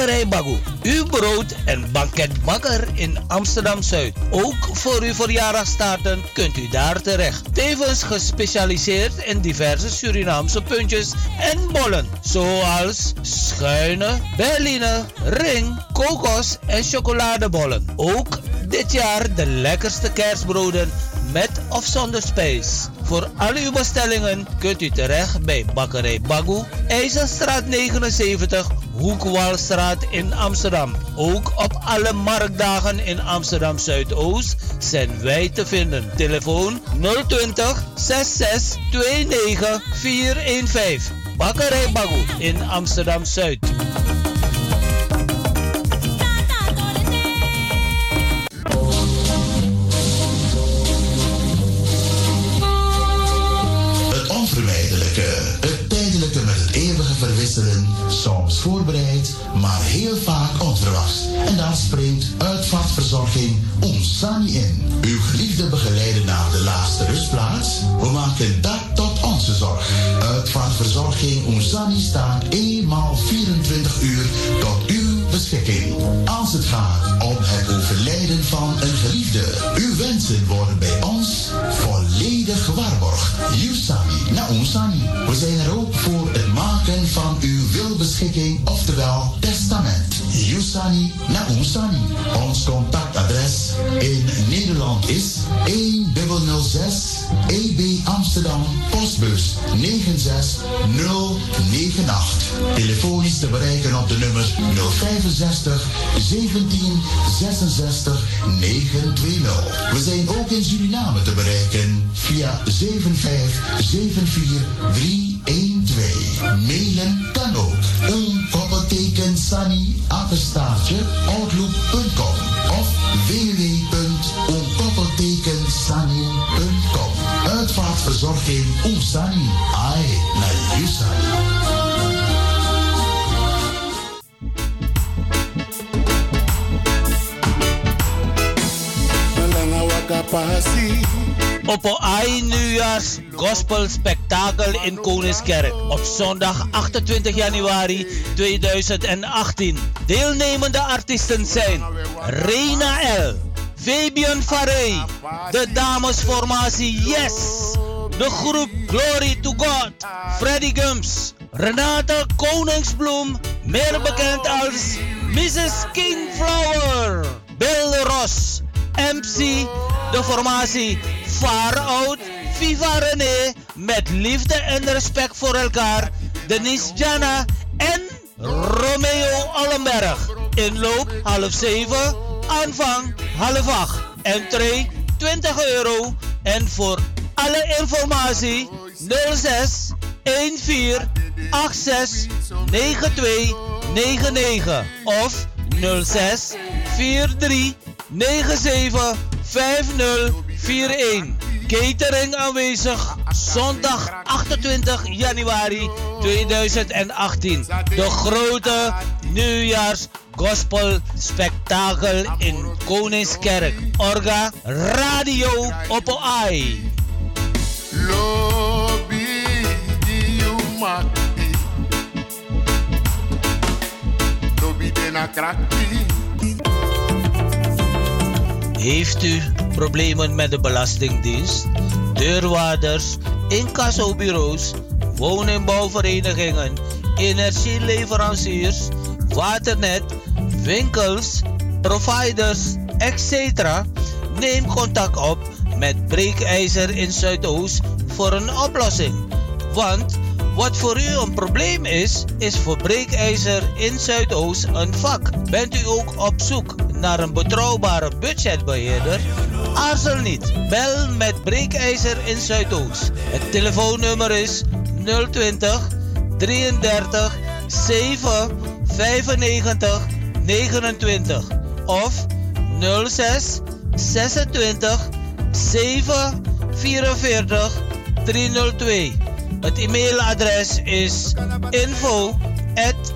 Bakkerij. Uw brood- en banketbakker in Amsterdam Zuid. Ook voor uw verjaardagstaarten kunt u daar terecht. Tevens gespecialiseerd in diverse Surinaamse puntjes en bollen. Zoals schuine, berline, ring, kokos en chocoladebollen. Ook dit jaar de lekkerste kerstbroden met of zonder spijs. Voor al uw bestellingen kunt u terecht bij Bakkerij Bagu, IJzerstraat 79, Hoekwalstraat in Amsterdam. Ook op alle marktdagen in Amsterdam Zuidoost zijn wij te vinden. Telefoon 020 66 29 415. Bakkerij Bagu in Amsterdam Zuid. Heel vaak onverwachts. En dan springt uitvaartverzorging Onsani in. Uw geliefde begeleider naar de laatste rustplaats? We maken dat tot onze zorg. Uitvaartverzorging Onsani staat eenmaal 24 uur tot uw beschikking. Als het gaat om het overlijden van een geliefde. Uw wensen worden uw wilbeschikking, oftewel testament. Yusani na. Ons contactadres in Nederland is 1006 EB Amsterdam, postbus 96098. Telefonisch te bereiken op de nummer 065 17 66 920. We zijn ook in Suriname te bereiken via 7574 312. Mailen kan ook. Gospel spektakel in Koningskerk op zondag 28 januari 2018. Deelnemende artiesten zijn Reina L, Fabian Farey, de damesformatie Yes, De groep Glory to God, Freddy Gums, Renate Koningsbloem, meer bekend als Mrs. Kingflower, Bill Ross, MC, de formatie Far Out, Viva René, met liefde en respect voor elkaar, Denise Jana en Romeo Allenberg. Inloop half zeven, aanvang half acht. Entree 20 euro en voor alle informatie 06 14 86 92 99 of 06 43 97 5041. Catering aanwezig zondag 28 januari 2018. De grote nieuwjaars gospel spektakel in Koningskerk. Orga Radio op AI. Lobby Heeft u problemen met de Belastingdienst? Deurwaarders, incassobureaus, woningbouwverenigingen, energieleveranciers, waternet, winkels, providers, etc. Neem contact op met Breekijzer in Zuidoost voor een oplossing. Want wat voor u een probleem is, is voor Breekijzer in Zuidoost een vak. Bent u ook op zoek naar een betrouwbare budgetbeheerder? Aarzel niet. Bel met Breekijzer in Zuidoost. Het telefoonnummer is 020 33 7 95 29 of 06 26 7 44 302. Het e-mailadres is info at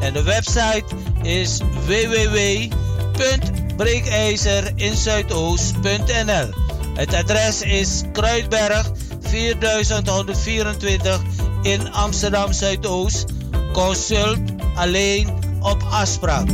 en de website is www.breekijzerinzuidoost.nl Het adres is Kruidberg 4124 in Amsterdam Zuidoost. Consult alleen op afspraak.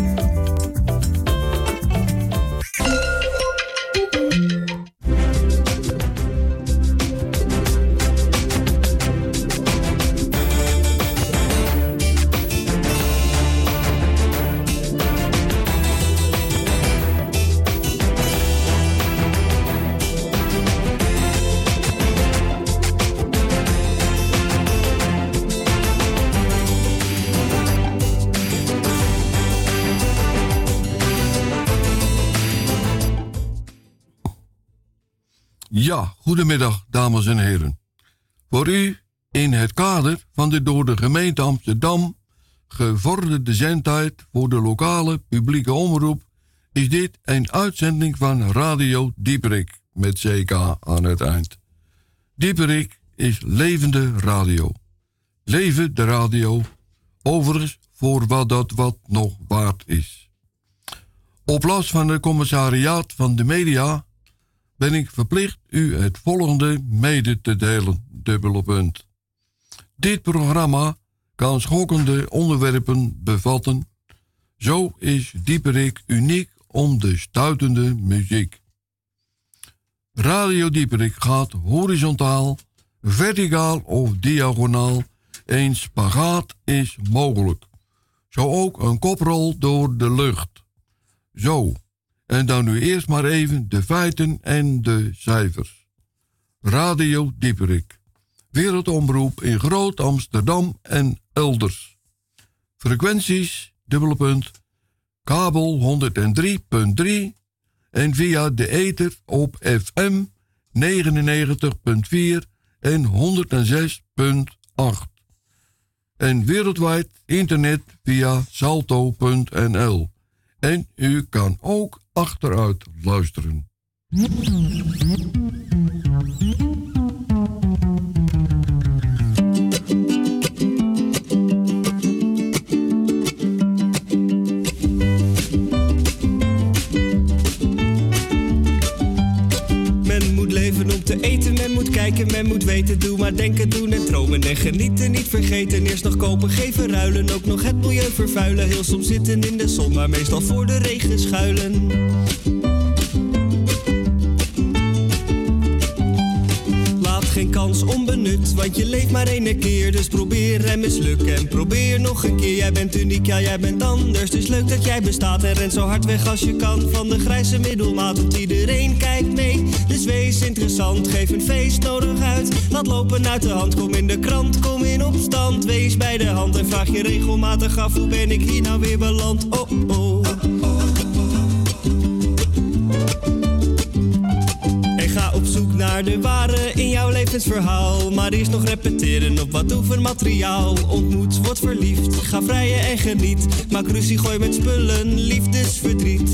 Ja, goedemiddag, dames en heren. Voor u, in het kader van de door de gemeente Amsterdam gevorderde zendtijd voor de lokale publieke omroep, is dit een uitzending van Radio Dieperik met CK aan het eind. Dieperik is levende radio. Leven de radio, overigens voor wat dat wat nog waard is. Op last van het commissariaat van de media ben ik verplicht u het volgende mede te delen, dubbele punt. Dit programma kan schokkende onderwerpen bevatten. Zo is Dieperik uniek om de stuitende muziek. Radio Dieperik gaat horizontaal, verticaal of diagonaal. Een spagaat is mogelijk. Zo ook een koprol door de lucht. Zo. En dan nu eerst maar even de feiten en de cijfers. Radio Dieperik. Wereldomroep in Groot Amsterdam en elders. Frequenties, dubbele punt, kabel 103.3 en via de ether op FM 99.4 en 106.8. En wereldwijd internet via salto.nl. En u kan ook achteruit luisteren. Men moet leven om te eten, kijken, men moet weten. Doe maar denken, doen en dromen en genieten. Niet vergeten, eerst nog kopen, geven, ruilen. Ook nog het milieu vervuilen. Heel soms zitten in de zon, maar meestal voor de regen schuilen. Geen kans onbenut, want je leeft maar één keer. Dus probeer en misluk en probeer nog een keer. Jij bent uniek, ja jij bent anders. Dus leuk dat jij bestaat en rent zo hard weg als je kan. Van de grijze middelmaat, want iedereen kijkt mee. Dus wees interessant, geef een feest nodig uit. Laat lopen uit de hand, kom in de krant, kom in opstand. Wees bij de hand en vraag je regelmatig af, hoe ben ik hier nou weer beland? Oh oh. Naar de ware in jouw levensverhaal. Maar eerst nog repeteren op wat oefenmateriaal. Ontmoet, word verliefd, ga vrijen en geniet. Maak ruzie, gooi met spullen, liefdesverdriet.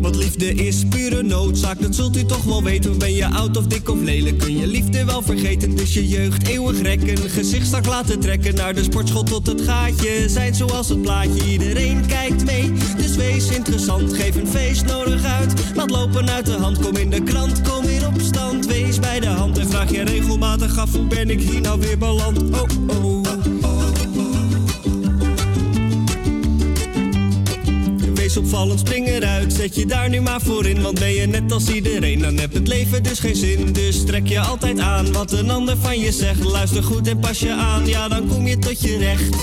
Want liefde is pure noodzaak, dat zult u toch wel weten. Ben je oud of dik of lelijk, kun je liefde wel vergeten. Dus je jeugd eeuwig rekken, gezicht strak laten trekken. Naar de sportschool tot het gaatje, zijn zoals het plaatje. Iedereen kijkt mee, dus wees interessant. Geef een feest nodig uit, laat lopen uit de hand. Kom in de krant, kom in Wees bij de hand en vraag je regelmatig af, hoe ben ik hier nou weer beland? Oh, oh. opvallend, spring eruit. Zet je daar nu maar voor in, want ben je net als iedereen, dan heb het leven dus geen zin. Dus trek je altijd aan wat een ander van je zegt. Luister goed en pas je aan, ja, dan kom je tot je recht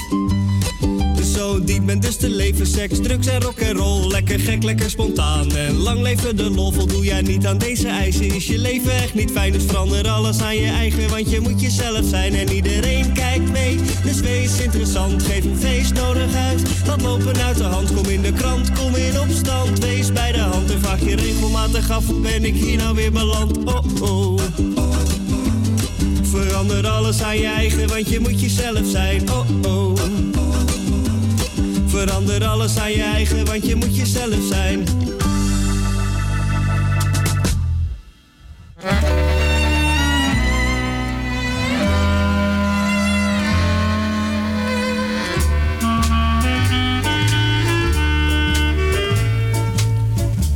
zo diep bent dus te leven. Seks, drugs en rock en roll. Lekker gek, lekker spontaan. En lang leven de lol. Voldoe jij niet aan deze eisen? Is je leven echt niet fijn? Dus verander alles aan je eigen. Want je moet jezelf zijn en iedereen kijkt mee. Dus wees interessant, geef een feest nodig uit. Laat lopen uit de hand, kom in de krant, kom in opstand. Wees bij de hand en vraag je regelmatig af. Hoe ben ik hier nou weer beland? Oh oh. Verander alles aan je eigen, want je moet jezelf zijn. Oh oh. Verander alles aan je eigen, want je moet jezelf zijn.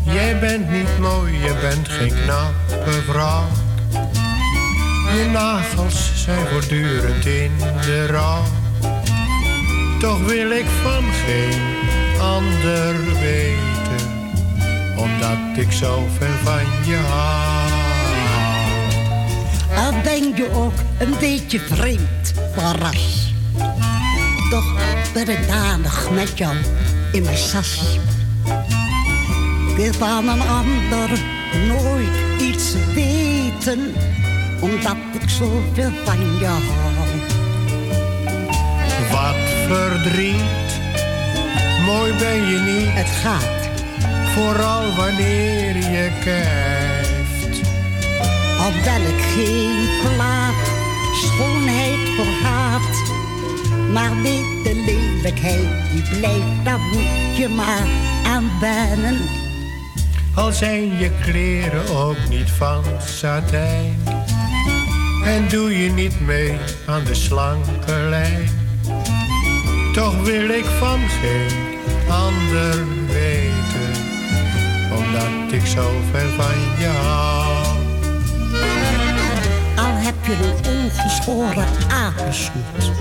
Jij bent niet mooi, je bent geen knappe vrouw. Je nagels zijn voortdurend in de rouw toch wil ik van geen ander weten, omdat ik zo ver van je hou. Al ben je ook een beetje vreemd van ras, toch ben ik danig met jou in mijn sas. Ik wil van een ander nooit iets weten, omdat ik zoveel van je hou. Wat verdriet. Mooi ben je niet. Het gaat. Vooral wanneer je kijft. Al ben ik geen plaat, schoonheid verhaat. Maar weet de lelijkheid die blijft, daar moet je maar aan wennen. Al zijn je kleren ook niet van satijn. En doe je niet mee aan de slanke lijn toch wil ik van geen ander weten, omdat ik zo ver van je hou. Al heb je een ongeschoren aangesnoet,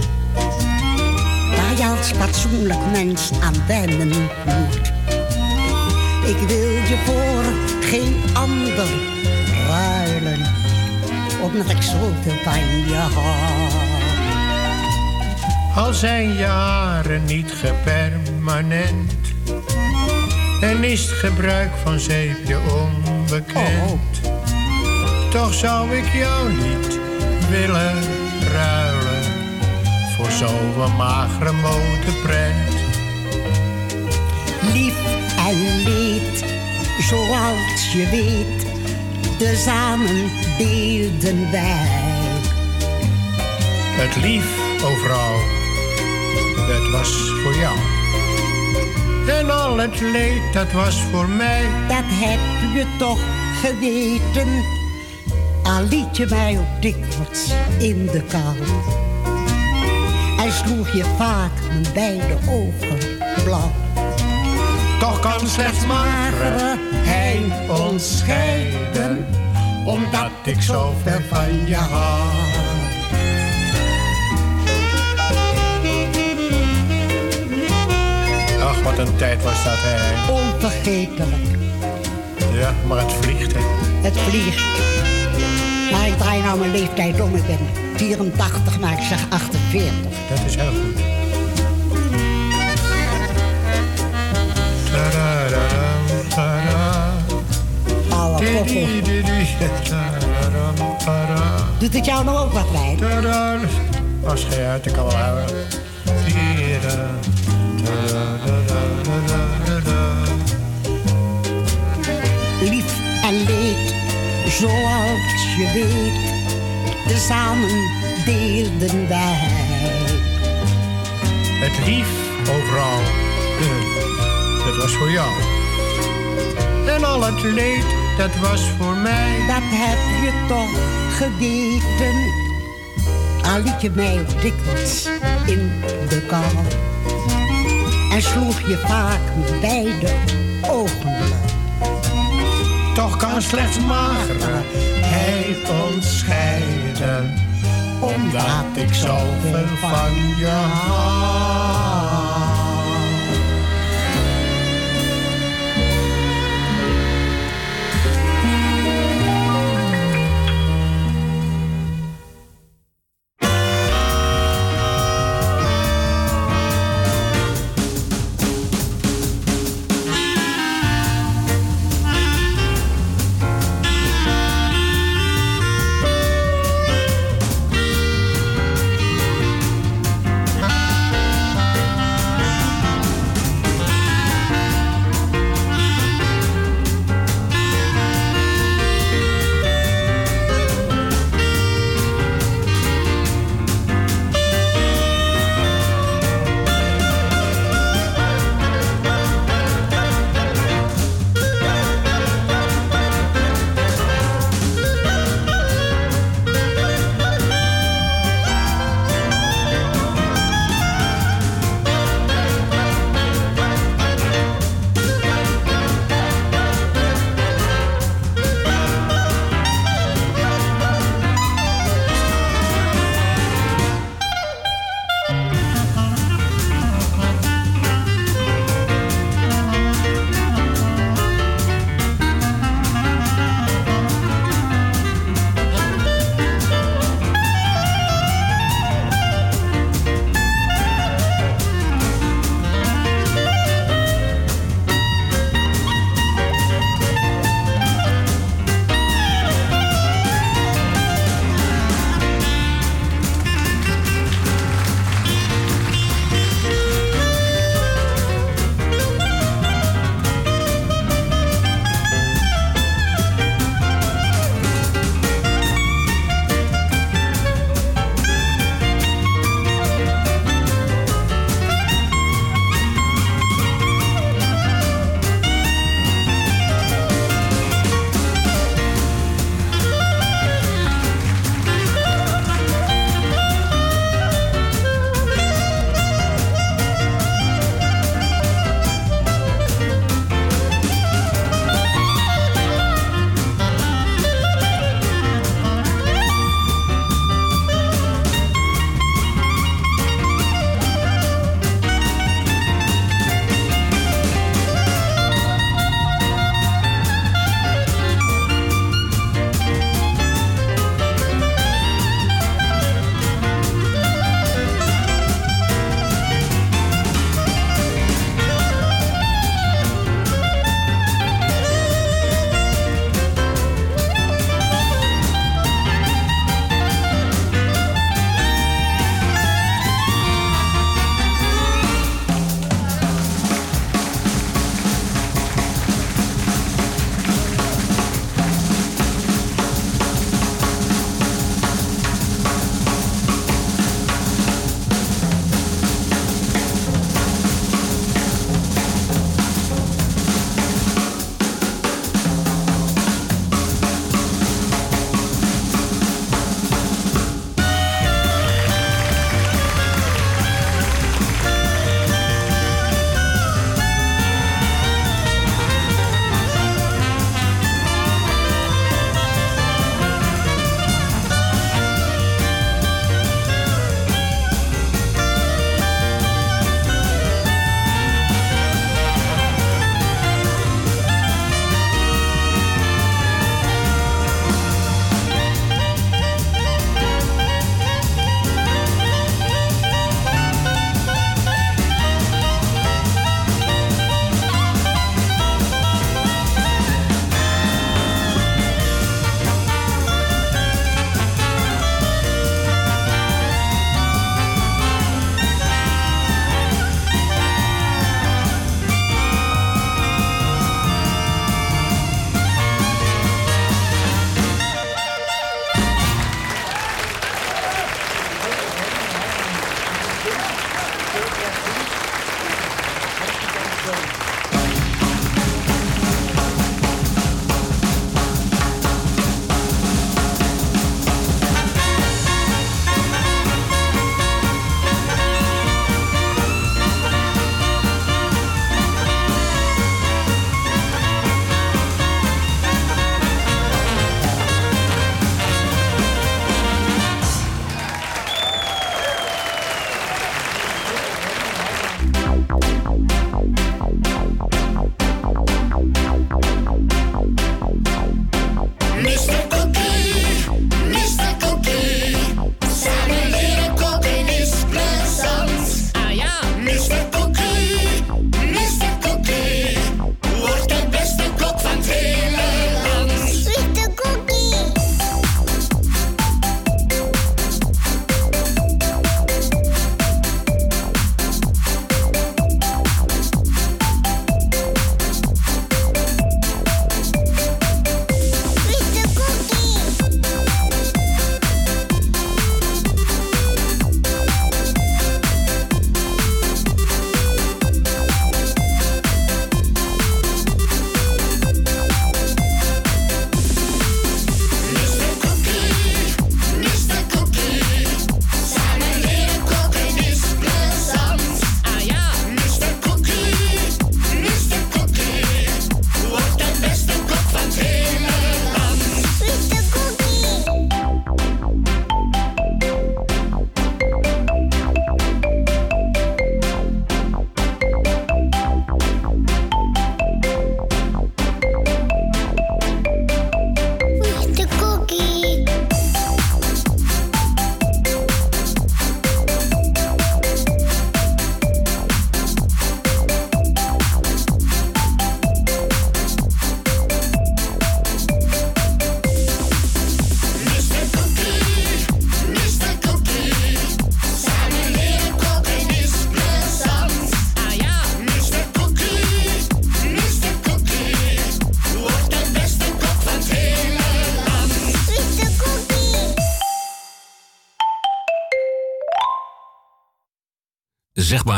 waar je als fatsoenlijk mens aan wennen moet. Ik wil je voor geen ander ruilen, omdat ik zoveel van je hou. Al zijn jaren niet gepermanent en is het gebruik van zeepje onbekend. Oh. Toch zou ik jou niet willen ruilen voor zo'n magere modeprent. Lief en leed, zoals je weet, tezamen deelden wij. Het lief overal dat was voor jou. En al het leed, dat was voor mij. Dat heb je toch geweten. Al liet je mij ook dikwijls in de kou. En sloeg je vaak mijn beide ogen blauw. Toch kan slechts magere hij ons scheiden, omdat ik zo ver van je hou. Wat een tijd was dat, hè? Onvergetelijk. Ja, maar het vliegt, hè? Het vliegt. Maar ik draai nou mijn leeftijd om. Ik ben 84, maar ik zeg 48. Dat is heel goed. Alle koppel. Doet het jou nog ook wat, Wijn? Als geen uit, ik kan wel houden. Zoals je weet, tezamen deelden wij. Het lief overal, dat was voor jou. En al het leed, dat was voor mij. Dat heb je toch geweten. Al liet je mij dikwijls in de kou. En sloeg je vaak met beide ogen. Toch kan slechts magerheid ons scheiden, omdat ik zoveel van je hou.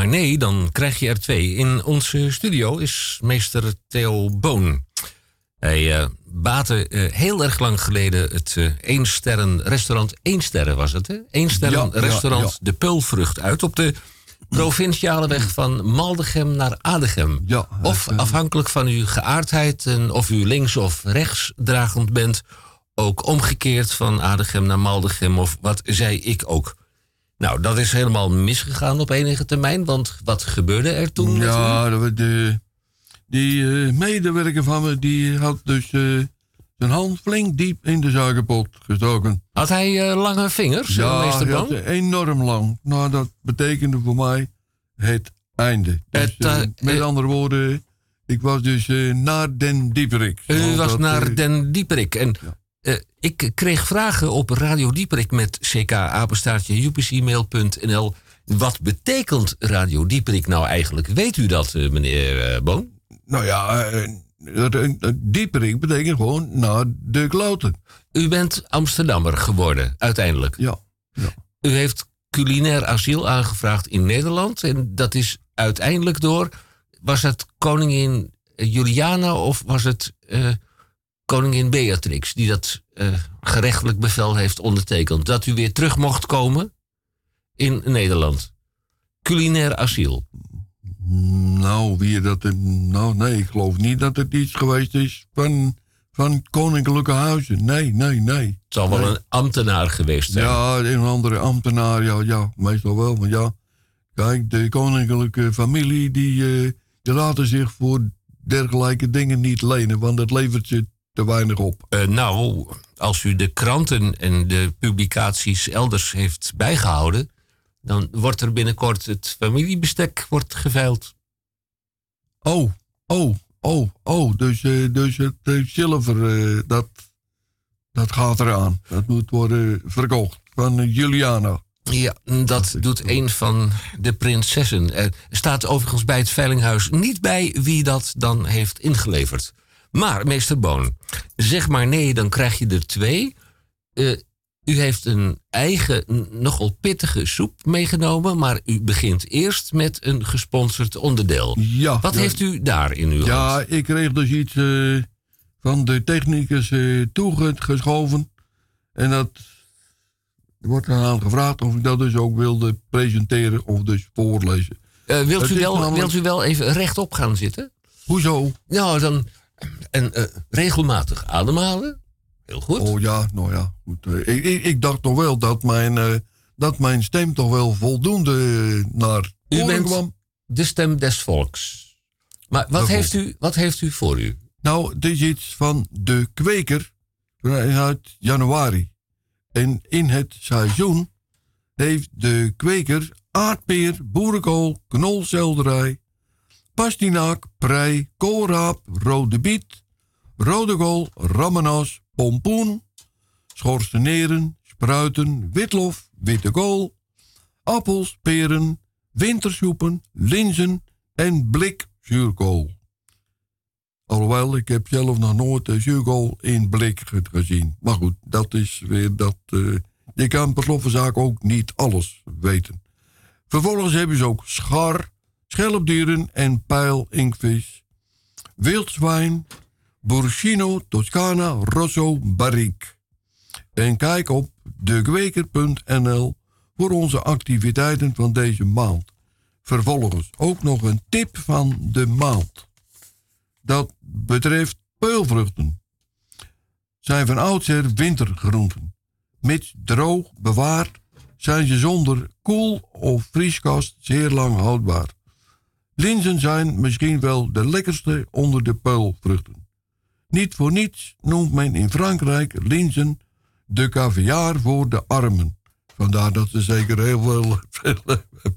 Maar nee, dan krijg je er twee. In onze studio is meester Theo Boon. Hij uh, baatte uh, heel erg lang geleden het uh, eensterren restaurant, één sterren was het hè? Eensterren Ja, restaurant ja, ja. De Peulvrucht uit op de provinciale weg van Maldegem naar Adegem. of afhankelijk van uw geaardheid en of u links of rechts dragend bent, ook omgekeerd van Adegem naar Maldegem of wat zei ik ook. Nou, dat is helemaal misgegaan op enige termijn, want wat gebeurde er toen? Ja, de, die eh, medewerker van me, die had dus eh, zijn hand flink diep in de suikerpot gestoken. Had hij eh, lange vingers, Ja, meester enorm lang. Nou, dat betekende voor mij het einde. Dus, met andere woorden, ik was dus naar Den Dieperik. U was dat, naar Den Dieperik. En eh, ik kreeg vragen op Radio Dieperik met ck-apenstaartje upcmail.nl. Wat betekent Radio Dieperik nou eigenlijk? Weet u dat, eh, meneer eh, Boon? Nou ja, Dieperik betekent gewoon naar de kloten. U bent Amsterdammer geworden, uiteindelijk. Ja. U heeft culinair asiel aangevraagd in Nederland. En dat is uiteindelijk door. Was het koningin Juliana of was het koningin Beatrix die dat eh, gerechtelijk bevel heeft ondertekend? Dat u weer terug mocht komen in Nederland. Culinair asiel. Nou, wie dat. Nou, nee, ik geloof niet dat het iets geweest is van, van koninklijke huizen. Nee, nee, nee. Het zal wel een ambtenaar geweest zijn. Ja, een andere ambtenaar, ja, ja, meestal wel. Maar ja, kijk, de koninklijke familie, die, eh, die laten zich voor dergelijke dingen niet lenen, want dat levert ze te weinig op. Eh, nou, als u de kranten en de publicaties elders heeft bijgehouden, dan wordt er binnenkort het familiebestek wordt geveild. Oh, oh, oh, oh, dus, eh, dus het eh, zilver, dat, dat gaat eraan. Dat moet worden verkocht van Juliana. Ja, dat doet een van de prinsessen. Er staat overigens bij het veilinghuis niet bij wie dat dan heeft ingeleverd. Maar, meester Boon, zeg maar nee, dan krijg je er twee. Eh, U heeft een eigen, nogal pittige soep meegenomen, maar u begint eerst met een gesponsord onderdeel. Ja. Wat ja. heeft u daar in uw hand? Ja, ik kreeg dus iets eh, van de technicus eh, toegeschoven. En dat wordt eraan gevraagd of ik dat dus ook wilde presenteren of dus voorlezen. Wilt, u wel, namelijk- wilt u wel even rechtop gaan zitten? Hoezo? Nou, dan en, eh, regelmatig ademhalen. Heel goed. Oh ja, nou ja. Goed. Eh, Ik, ik, ik dacht toch wel dat mijn, eh, dat mijn stem toch wel voldoende naar U bent kwam. de stem des volks. Maar wat heeft, u, wat heeft u voor u? Nou, het is iets van de kweker uit januari. En in het seizoen heeft de kweker aardpeer, boerenkool, knolselderij, pastinaak, prei, koolraap, rode biet, rode kool, ramenas, pompoen, schorseneren, spruiten, witlof, witte kool, appels, peren, wintersoepen, linzen en blik zuurkool. Alhoewel, ik heb zelf nog nooit de zuurkool in blik ge- gezien. Maar goed, dat is weer dat... eh, je kan per zaak ook niet alles weten. Vervolgens hebben ze ook schar, schelpdieren en pijl-inkvis. Wildzwijn, Burschino, Toscana, Rosso, Barrique. En kijk op dekweker.nl voor onze activiteiten van deze maand. Vervolgens ook nog een tip van de maand. Dat betreft peulvruchten. Zijn van oudsher wintergroenten. Mits droog bewaard zijn ze zonder koel- of vrieskast zeer lang houdbaar. Linzen zijn misschien wel de lekkerste onder de peulvruchten. Niet voor niets noemt men in Frankrijk linzen de caviar voor de armen. Vandaar dat ze zeker heel veel,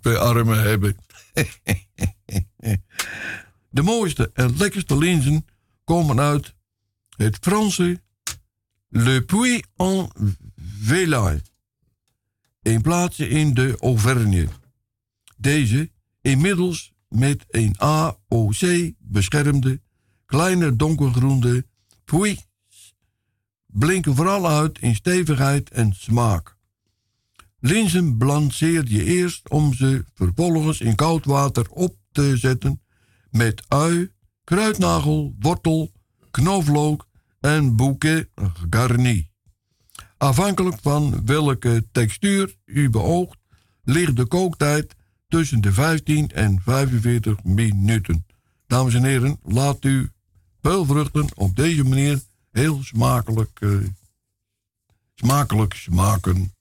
veel armen hebben. De mooiste en lekkerste linzen komen uit het Franse Le Puy en Velay. Een plaatsje in de Auvergne. Deze inmiddels met een AOC beschermde kleine donkergroene Puy blinken vooral uit in stevigheid en smaak. Linzen blanceer je eerst om ze vervolgens in koud water op te zetten met ui, kruidnagel, wortel, knoflook en bouquet garni. Afhankelijk van welke textuur u beoogt, ligt de kooktijd tussen de 15 en 45 minuten. Dames en heren, laat u peulvruchten op deze manier heel smakelijk, eh, smakelijk smaken.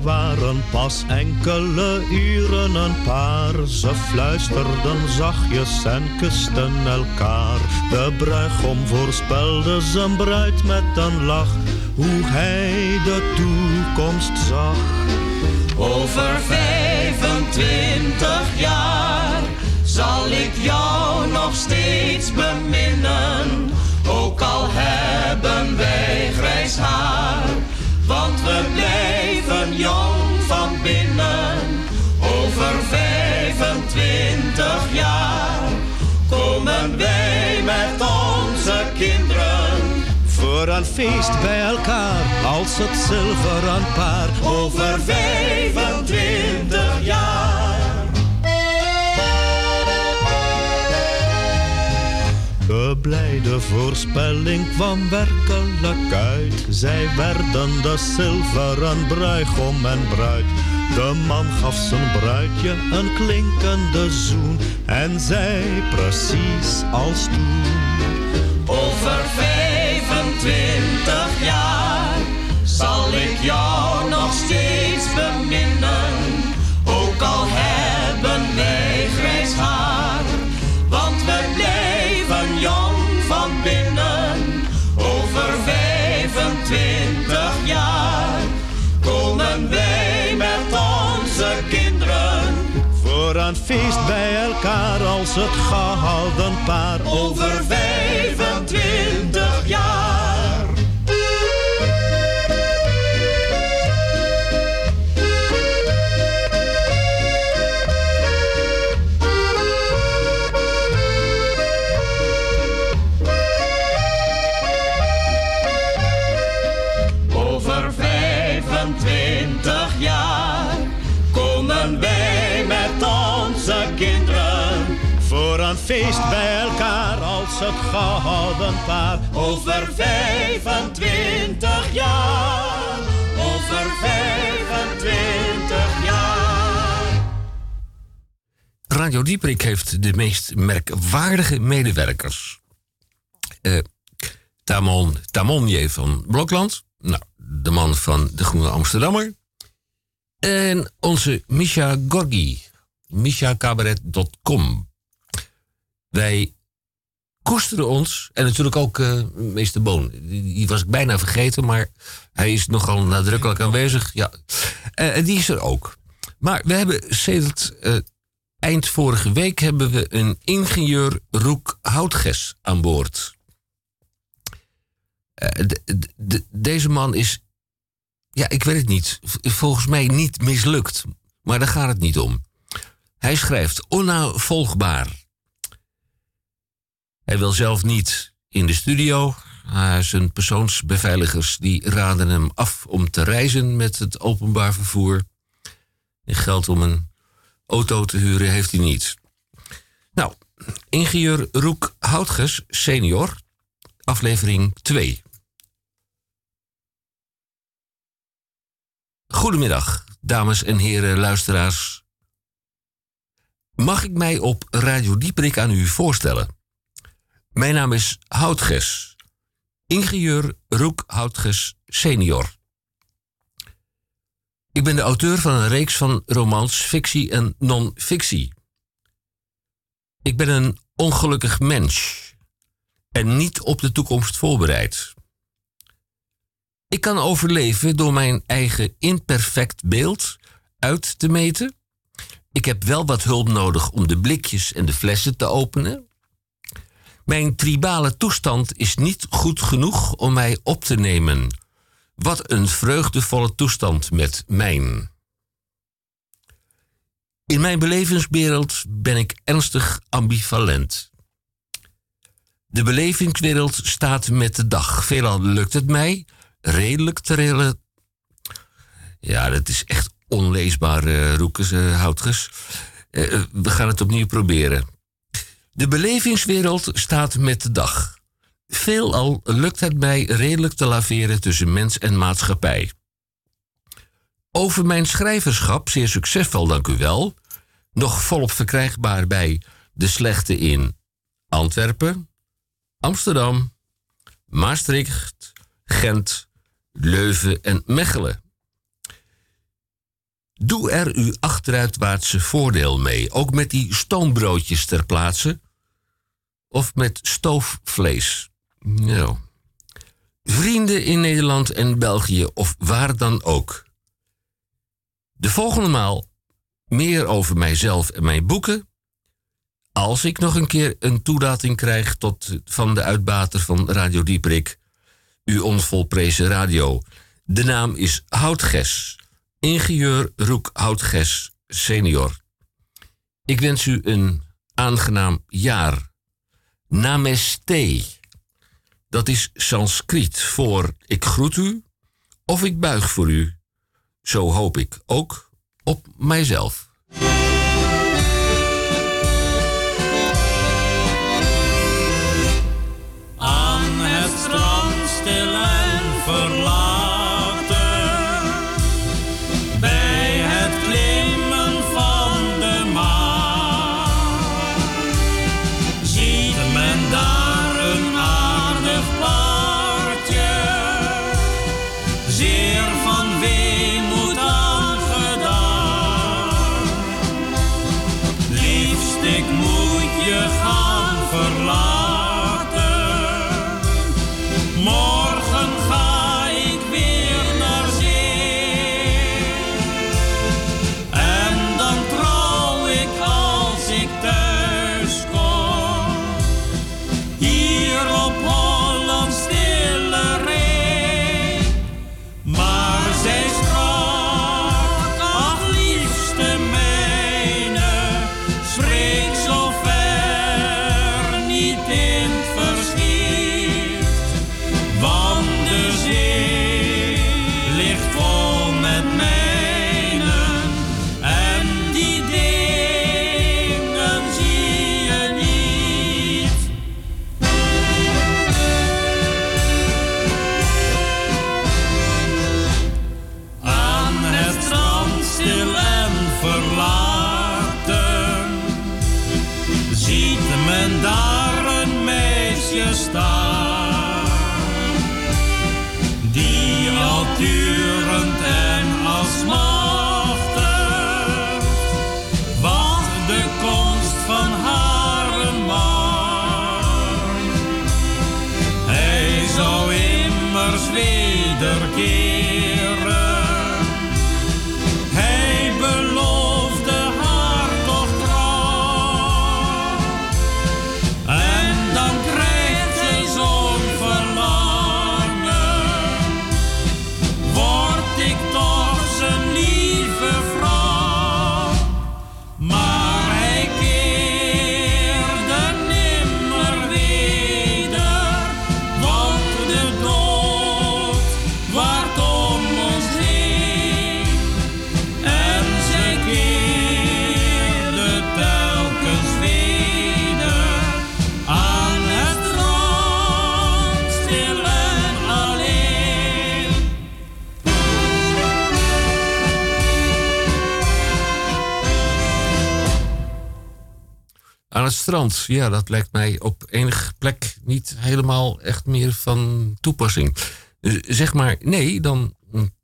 Waren pas enkele uren een paar. Ze fluisterden zachtjes en kusten elkaar. De bruigom voorspelde zijn bruid met een lach. Hoe hij de toekomst zag. Over 25 jaar zal ik jou nog steeds beminnen. Ook al hebben wij grijs haar, want we blijven wij met onze kinderen. Voor een feest bij elkaar, als het zilveren paar. Over 25 jaar. De blijde voorspelling kwam werkelijk uit. Zij werden de zilveren bruigom en bruid. De man gaf zijn bruidje een klinkende zoen. En zei precies als toen. Over 25 jaar zal ik jou feest bij elkaar als het gehouden paar. Over feest bij elkaar als het gouden paar. over 25 jaar. Over 25 jaar. Radio Dieprik heeft de meest merkwaardige medewerkers. Eh Tamon, Tamonje van Blokland. Nou, de man van de Groene Amsterdammer. En onze Misha Gorgi. MishaCabaret.com. Wij koesteren ons. En natuurlijk ook eh, meester Boon. Die, was ik bijna vergeten, maar hij is nogal nadrukkelijk aanwezig. Ja. Eh, en die is er ook. Maar we hebben sedert eh, eind vorige week hebben we een ingenieur Roek Houtges aan boord. De- de- de- deze man is, ja, ik weet het niet, volgens mij niet mislukt. Maar daar gaat het niet om. Hij schrijft onnavolgbaar. Hij wil zelf niet in de studio. Uh, zijn persoonsbeveiligers die raden hem af om te reizen met het openbaar vervoer. En geld om een auto te huren heeft hij niet. Nou, ingenieur Roek Houtges, senior, aflevering 2. Goedemiddag, dames en heren luisteraars. Mag ik mij op Radio Dieprik aan u voorstellen? Mijn naam is Houtges, ingenieur Roek Houtges senior. Ik ben de auteur van een reeks van romans, fictie en non-fictie. Ik ben een ongelukkig mens en niet op de toekomst voorbereid. Ik kan overleven door mijn eigen imperfect beeld uit te meten. Ik heb wel wat hulp nodig om de blikjes en de flessen te openen. Mijn tribale toestand is niet goed genoeg om mij op te nemen. Wat een vreugdevolle toestand met mijn. In mijn belevingswereld ben ik ernstig ambivalent. De belevingswereld staat met de dag. Veelal lukt het mij redelijk te rela- Ja, dat is echt onleesbaar, Roekes, eh, Houtges. Eh, eh, we gaan het opnieuw proberen. De belevingswereld staat met de dag. Veelal lukt het mij redelijk te laveren tussen mens en maatschappij. Over mijn schrijverschap, zeer succesvol, dank u wel. Nog volop verkrijgbaar bij De Slechte in Antwerpen, Amsterdam, Maastricht, Gent, Leuven en Mechelen. Doe er uw achteruitwaartse voordeel mee, ook met die stoombroodjes ter plaatse of met stoofvlees. Nou. Vrienden in Nederland en België of waar dan ook. De volgende maal meer over mijzelf en mijn boeken. Als ik nog een keer een toelating krijg tot, van de uitbater van Radio Dieprik, uw onvolprezen radio. De naam is Houtges, ingenieur Roek Houtges senior. Ik wens u een aangenaam jaar. Namaste. Dat is Sanskriet voor ik groet u of ik buig voor u. Zo hoop ik ook op mijzelf. Strand, ja, dat lijkt mij op enige plek niet helemaal echt meer van toepassing. Eh, zeg maar nee, dan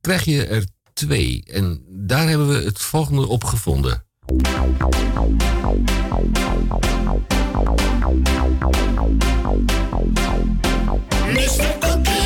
krijg je er twee. En daar hebben we het volgende op gevonden. Mr. Cookie,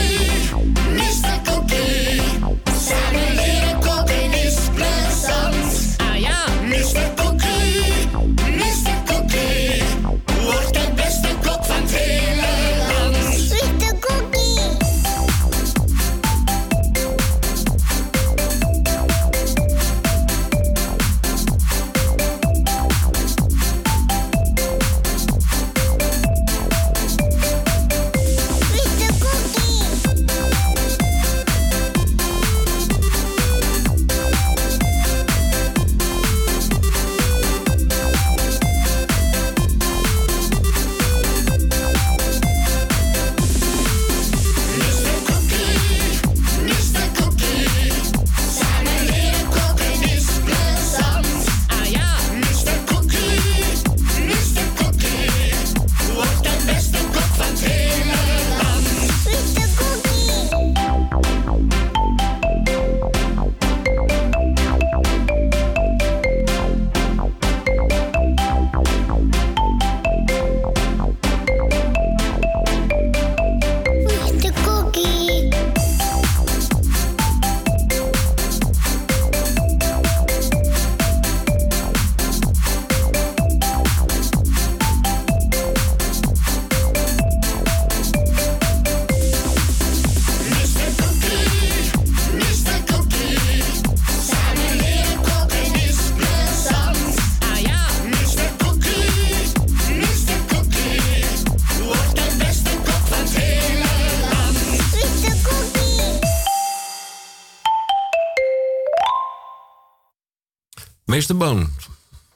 Meester Boon,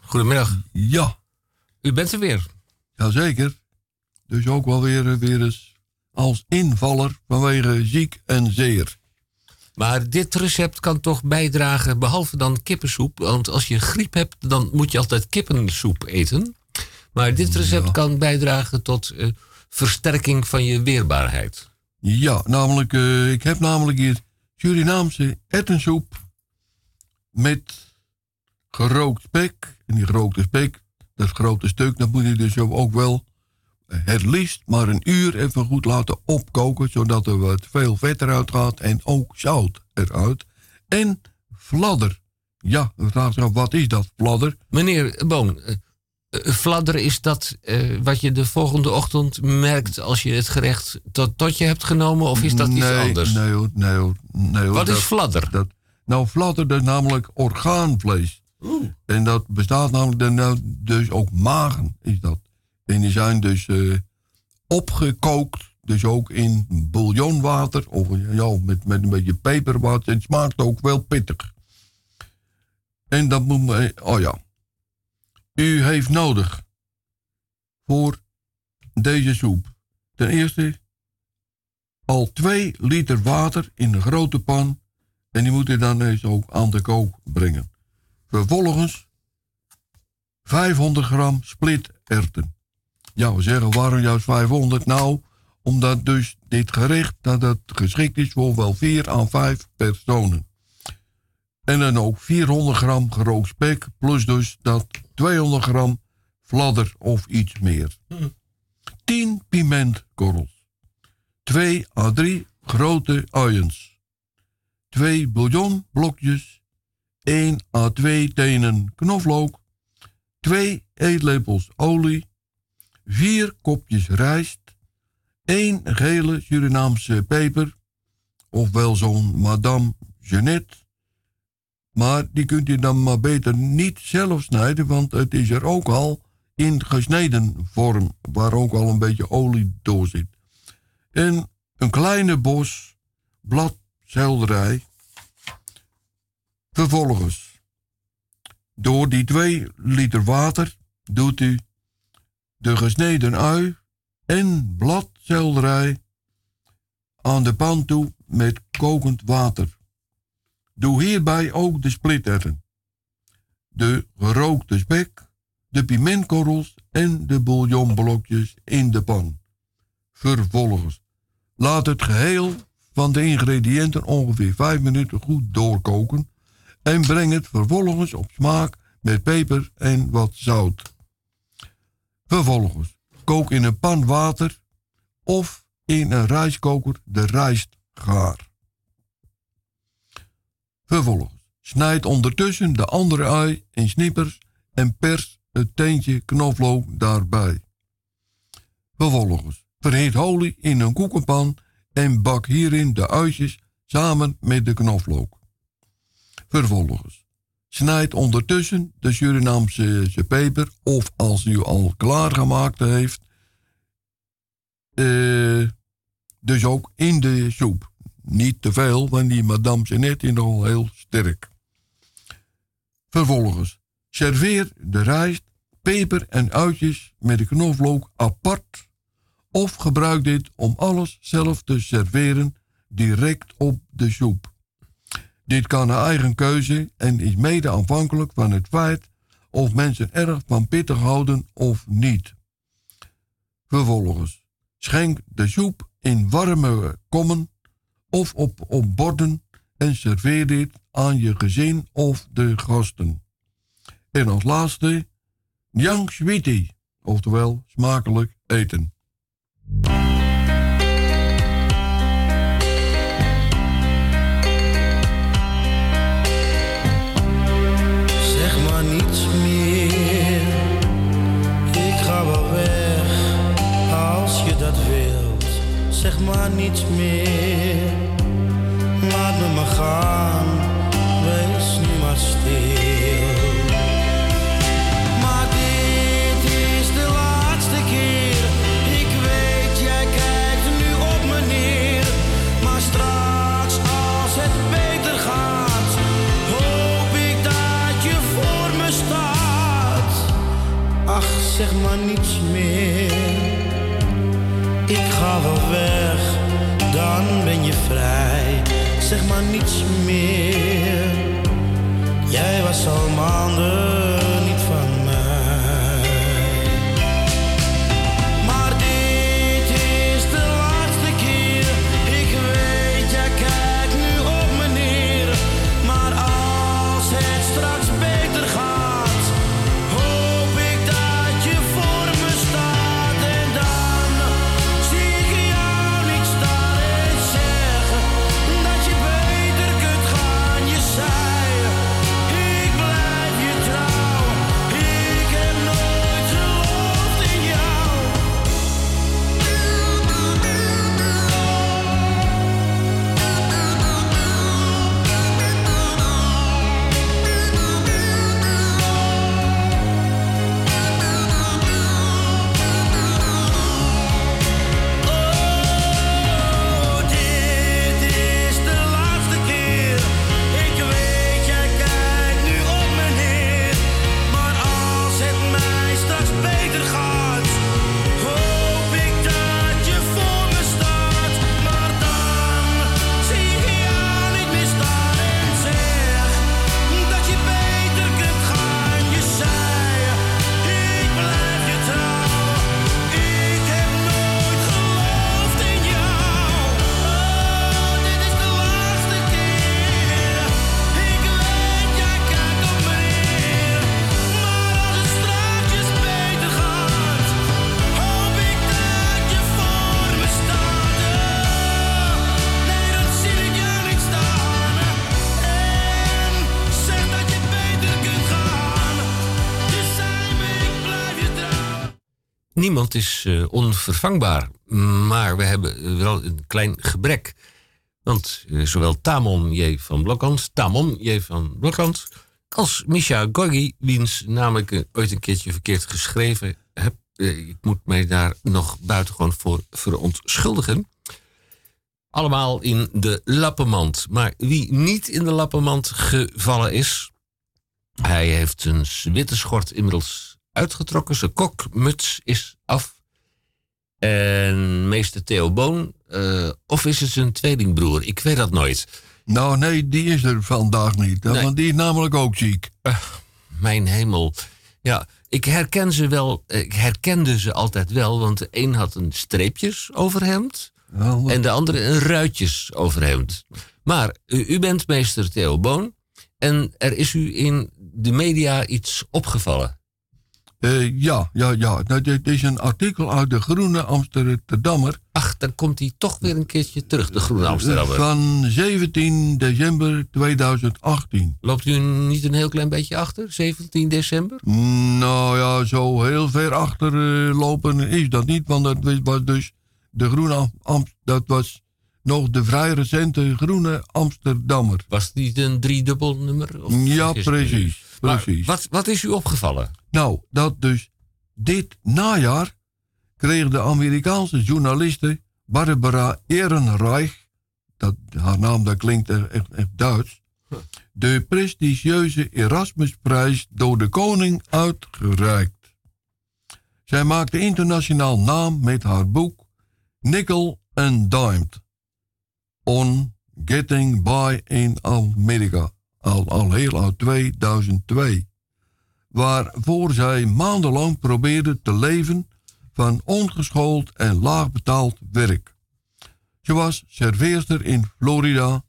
goedemiddag. Ja. U bent er weer. Jazeker. Dus ook wel weer, eh, weer eens als invaller vanwege ziek en zeer. Maar dit recept kan toch bijdragen, behalve dan kippensoep. Want als je griep hebt, dan moet je altijd kippensoep eten. Maar dit recept kan bijdragen tot eh, versterking van je weerbaarheid. Ja, namelijk, eh, ik heb namelijk hier Surinaamse ettensoep met gerookt spek. En die gerookte spek, dat grote stuk, dat moet je dus ook wel het liefst maar een uur even goed laten opkoken, zodat er wat veel vet eruit gaat en ook zout eruit. En fladder. Ja, wat is dat, fladder? Meneer Boon, eh, eh, fladderen is dat eh, wat je de volgende ochtend merkt als je het gerecht tot, tot je hebt genomen? Of is dat iets anders? Nee hoor, nee hoor. Nee, hoor. Wat is Dat- fladder? Dat, nou, fladder is namelijk orgaanvlees. En dat bestaat namelijk dan nou dus ook magen, is dat. En die zijn dus eh, opgekookt, dus ook in bouillonwater of ja, met, met een beetje peperwater. Het smaakt ook wel pittig. En dat moet me, oh ja. U heeft nodig voor deze soep. Ten eerste al 2 liter water in een grote pan. En die moet je dan eens ook aan de kook brengen. Vervolgens 500 gram splitterwten. Ja, we zeggen waarom juist 500? Nou, omdat dus dit gerecht dat het geschikt is voor wel 4 à 5 personen. En dan ook 400 gram gerookt spek, plus dus dat 200 gram fladder of iets meer. 10 pimentkorrels. 2 à 3 grote uiens. 2 bouillonblokjes, 1 à 2 tenen knoflook, 2 eetlepels olie, 4 kopjes rijst, 1 gele Surinaamse peper, ofwel zo'n Madame Jeannette. Maar die kunt u dan maar beter niet zelf snijden, want het is er ook al in gesneden vorm, waar ook al een beetje olie door zit. En een kleine bos bladselderij. Vervolgens, door die 2 liter water doet u de gesneden ui en bladselderij aan de pan toe met kokend water. Doe hierbij ook de splitterten, de gerookte spek, de pimentkorrels en de bouillonblokjes in de pan. Vervolgens, laat het geheel van de ingrediënten ongeveer 5 minuten goed doorkoken en breng het vervolgens op smaak met peper en wat zout. Vervolgens, kook in een pan water of in een rijstkoker de rijst gaar. Vervolgens, snijd ondertussen de andere ui in snippers en pers het teentje knoflook daarbij. Vervolgens, verhit olie in een koekenpan en bak hierin de uitjes samen met de knoflook. Vervolgens, snijd ondertussen de Surinaamse peper of als u al klaargemaakt heeft, eh, dus ook in de soep. Niet te veel, want die Madame Jeannette is nogal heel sterk. Vervolgens, serveer de rijst, peper en uitjes met de knoflook apart. Of gebruik dit om alles zelf te serveren direct op de soep. Dit kan naar eigen keuze en is mede afhankelijk van het feit of mensen erg van pittig houden of niet. Vervolgens, schenk de soep in warme kommen of op, op borden en serveer dit aan je gezin of de gasten. En als laatste, Yang Switi, oftewel smakelijk eten. Zeg maar niets meer. Laat me maar gaan. Wees nu maar stil. Maar dit is de laatste keer. Ik weet, jij kijkt nu op me neer. Maar straks als het beter gaat, hoop ik dat je voor me staat. Ach, zeg maar niets meer. Ik ga wel weg, dan ben je vrij. Zeg maar niets meer. Jij was al maanden niemand is eh, onvervangbaar. Maar we hebben wel een klein gebrek. Want eh, zowel Tamon J. van Blokhand, Tamon J. van Blokhand, als Misha Gorgi, wiens naam ik eh, ooit een keertje verkeerd geschreven heb. eh, ik moet mij daar nog buitengewoon voor verontschuldigen. Allemaal in de lappenmand. Maar wie niet in de lappenmand gevallen is, hij heeft zijn witte schort inmiddels uitgetrokken. Zijn kokmuts is af. En meester Theo Boon, eh, of is het zijn tweelingbroer? Ik weet dat nooit. Nou, nee, die is er vandaag niet. Nee. Want die is namelijk ook ziek. Mijn hemel. Ja, ik herken ze wel. Ik herkende ze altijd wel, want de een had een streepjes overhemd en de andere een ruitjes overhemd. Maar u, u bent meester Theo Boon en er is u in de media iets opgevallen. Eh, ja, ja, ja. Nou, dit is een artikel uit de Groene Amsterdammer. Ach, dan komt hij toch weer een keertje terug, de Groene Amsterdammer. Van 17 december 2018. Loopt u niet een heel klein beetje achter, 17 december? Nou ja, zo heel ver achter eh, lopen is dat niet. Want dat was dus de Groene Am- Am- dat was nog de vrij recente Groene Amsterdammer. Was niet een driedubbel nummer? Of Ja, me? Precies. Maar. Wat, wat is u opgevallen? Nou, dat dus dit najaar kreeg de Amerikaanse journaliste Barbara Ehrenreich, dat, haar naam dat klinkt echt, echt, echt Duits, de prestigieuze Erasmusprijs door de koning uitgereikt. Zij maakte internationaal naam met haar boek Nickel and Dimed on Getting By in America, al, al heel uit 2002 waarvoor zij maandenlang probeerde te leven van ongeschoold en laagbetaald werk. Ze was serveerster in Florida,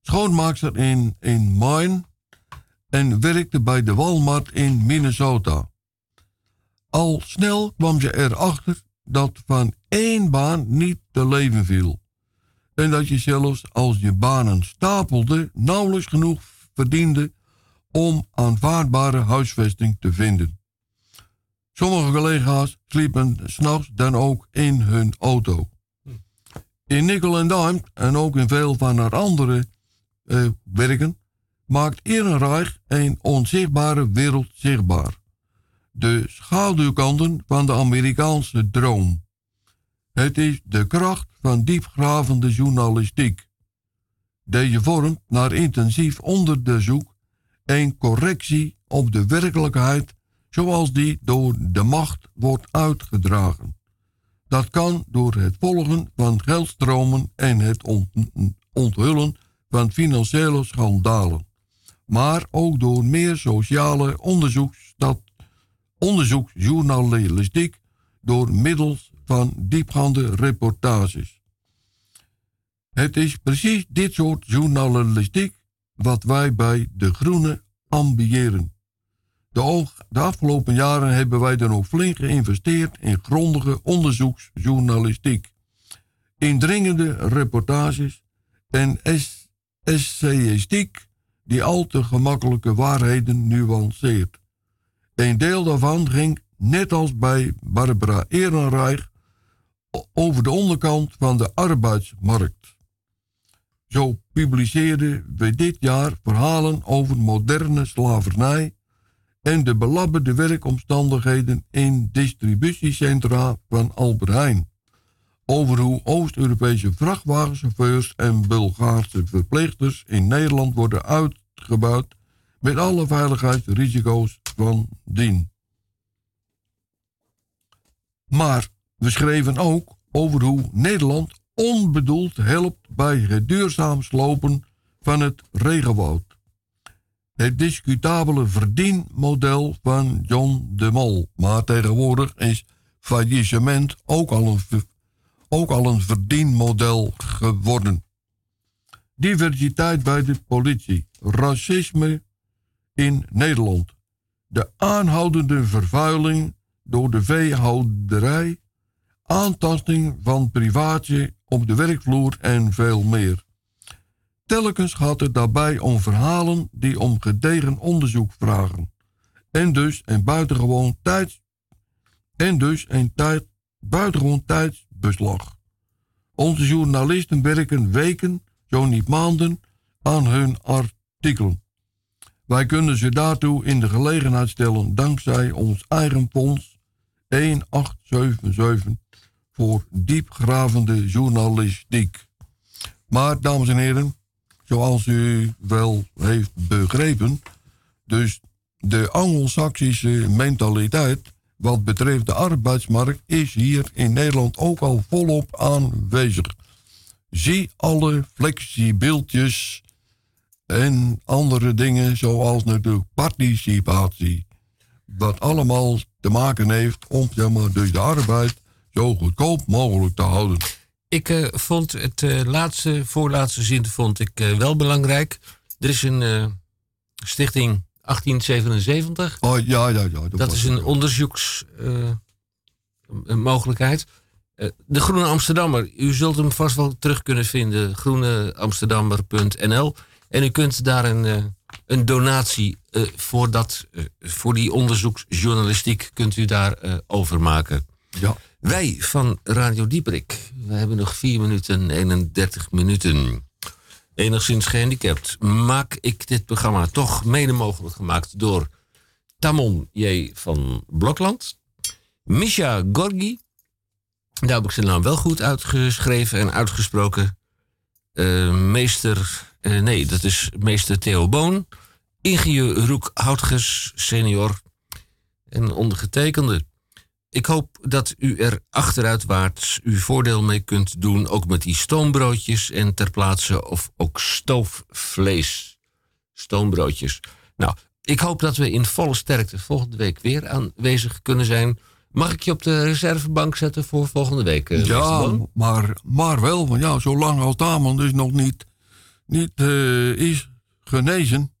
schoonmaakster in, in Maine en werkte bij de Walmart in Minnesota. Al snel kwam ze erachter dat van één baan niet te leven viel. En dat je zelfs als je banen stapelde nauwelijks genoeg verdiende om aanvaardbare huisvesting te vinden. Sommige collega's sliepen s'nachts dan ook in hun auto. In Nickel en Dime en ook in veel van haar andere eh, werken maakt Ehrenreich een onzichtbare wereld zichtbaar. De schaduwkanten van de Amerikaanse droom. Het is de kracht van diepgravende journalistiek. Deze vormt naar intensief onderzoek een correctie op de werkelijkheid zoals die door de macht wordt uitgedragen. Dat kan door het volgen van geldstromen en het ont- onthullen van financiële schandalen, maar ook door meer sociale onderzoeksjournalistiek door middels van diepgaande reportages. Het is precies dit soort journalistiek wat wij bij De Groene ambiëren. De, afgelopen jaren hebben wij dan ook flink geïnvesteerd in grondige onderzoeksjournalistiek, indringende reportages en es- essayistiek die al te gemakkelijke waarheden nuanceert. Een deel daarvan ging, net als bij Barbara Ehrenreich, over de onderkant van de arbeidsmarkt. Zo publiceerden we dit jaar verhalen over moderne slavernij en de belabberde werkomstandigheden in distributiecentra van Albert Heijn. Over hoe Oost-Europese vrachtwagenchauffeurs en Bulgaarse verpleegsters in Nederland worden uitgebuit met alle veiligheidsrisico's van dien. Maar we schreven ook over hoe Nederland onbedoeld helpt bij het duurzaam slopen van het regenwoud. Het discutabele verdienmodel van John de Mol. Maar tegenwoordig is faillissement ook al een, ook al een verdienmodel geworden. Diversiteit bij de politie. Racisme in Nederland. De aanhoudende vervuiling door de veehouderij. Aantasting van privaatje op de werkvloer en veel meer. Telkens gaat het daarbij om verhalen die om gedegen onderzoek vragen. En dus een buitengewoon tijds, en dus een tijd, buitengewoon tijdsbeslag. Onze journalisten werken weken, zo niet maanden, aan hun artikelen. Wij kunnen ze daartoe in de gelegenheid stellen dankzij ons eigen fonds 1877 voor diepgravende journalistiek. Maar, dames en heren, zoals u wel heeft begrepen, dus de Anglo-Saxische mentaliteit wat betreft de arbeidsmarkt is hier in Nederland ook al volop aanwezig. Zie alle flexibeltjes en andere dingen zoals natuurlijk participatie. Wat allemaal te maken heeft om dus de arbeid zo goedkoop mogelijk te houden. Ik eh, vond het eh, laatste, voorlaatste zin vond ik eh, wel belangrijk. Er is een stichting 1877. Oh ja, ja, ja. Dat, is een onderzoeksmogelijkheid. de Groene Amsterdammer, u zult hem vast wel terug kunnen vinden. groeneamsterdammer.nl. En u kunt daar een, een donatie voor, dat, voor die onderzoeksjournalistiek kunt u daar eh, overmaken. Ja. Wij van Radio Dieperik, we hebben nog 4 minuten en 31 minuten. Enigszins gehandicapt maak ik dit programma toch mede mogelijk gemaakt door Tamon J. van Blokland, Misha Gorgi, daar heb ik zijn naam wel goed uitgeschreven en uitgesproken. Eh, meester, eh, nee, dat is meester Theo Boon, ingenieur Roek Houtges senior en ondergetekende. Ik hoop dat u er achteruitwaarts uw voordeel mee kunt doen, ook met die stoombroodjes en ter plaatse of ook stoofvlees. Stoombroodjes. Nou, ik hoop dat we in volle sterkte volgende week weer aanwezig kunnen zijn. Mag ik je op de reservebank zetten voor volgende week? eh, Ja, maar, maar wel, want ja, zolang als dus nog niet, niet eh, is genezen,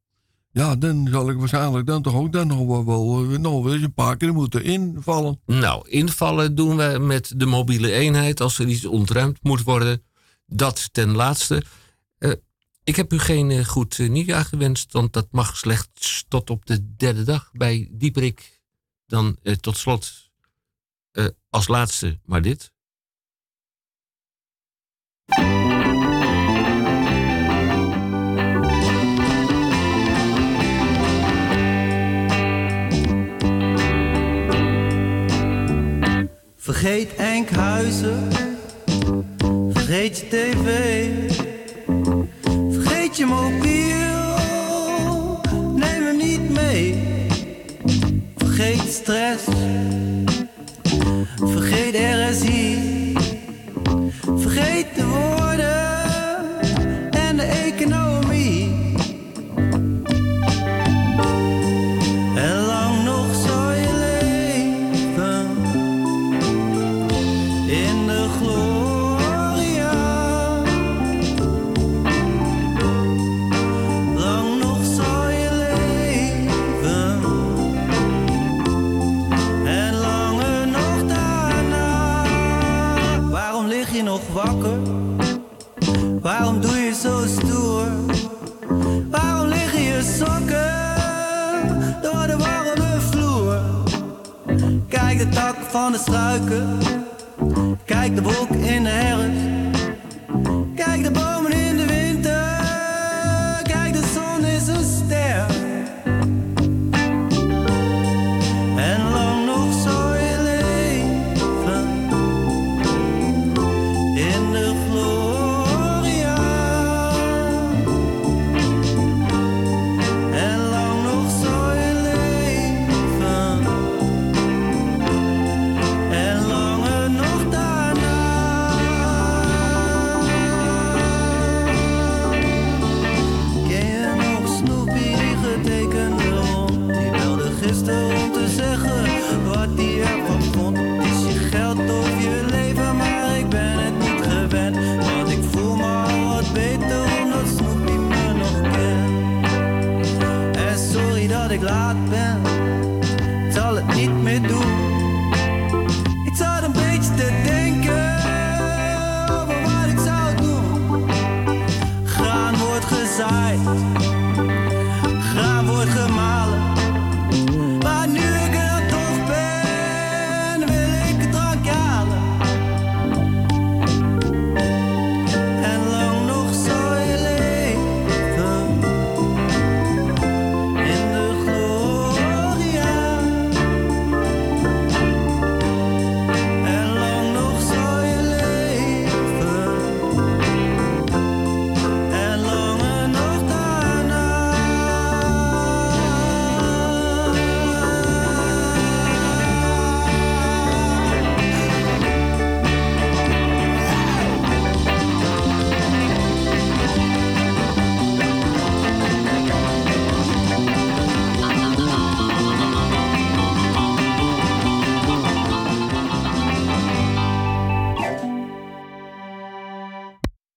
ja, dan zal ik waarschijnlijk dan toch ook dan nog wel, wel, eh, nog eens een paar keer moeten invallen. Nou, invallen doen we met de mobiele eenheid als er iets ontruimd moet worden. Dat ten laatste. Eh, ik heb u geen eh, goed nieuwjaar gewenst, want dat mag slechts tot op de derde dag bij Dieperik. Dan tot slot als laatste maar dit. Vergeet Enkhuizen, vergeet je tv, vergeet je mobiel, neem hem niet mee. Vergeet stress, vergeet RSI, vergeet de woorden en de tak van de struiken. Kijk de wolk in de herfst.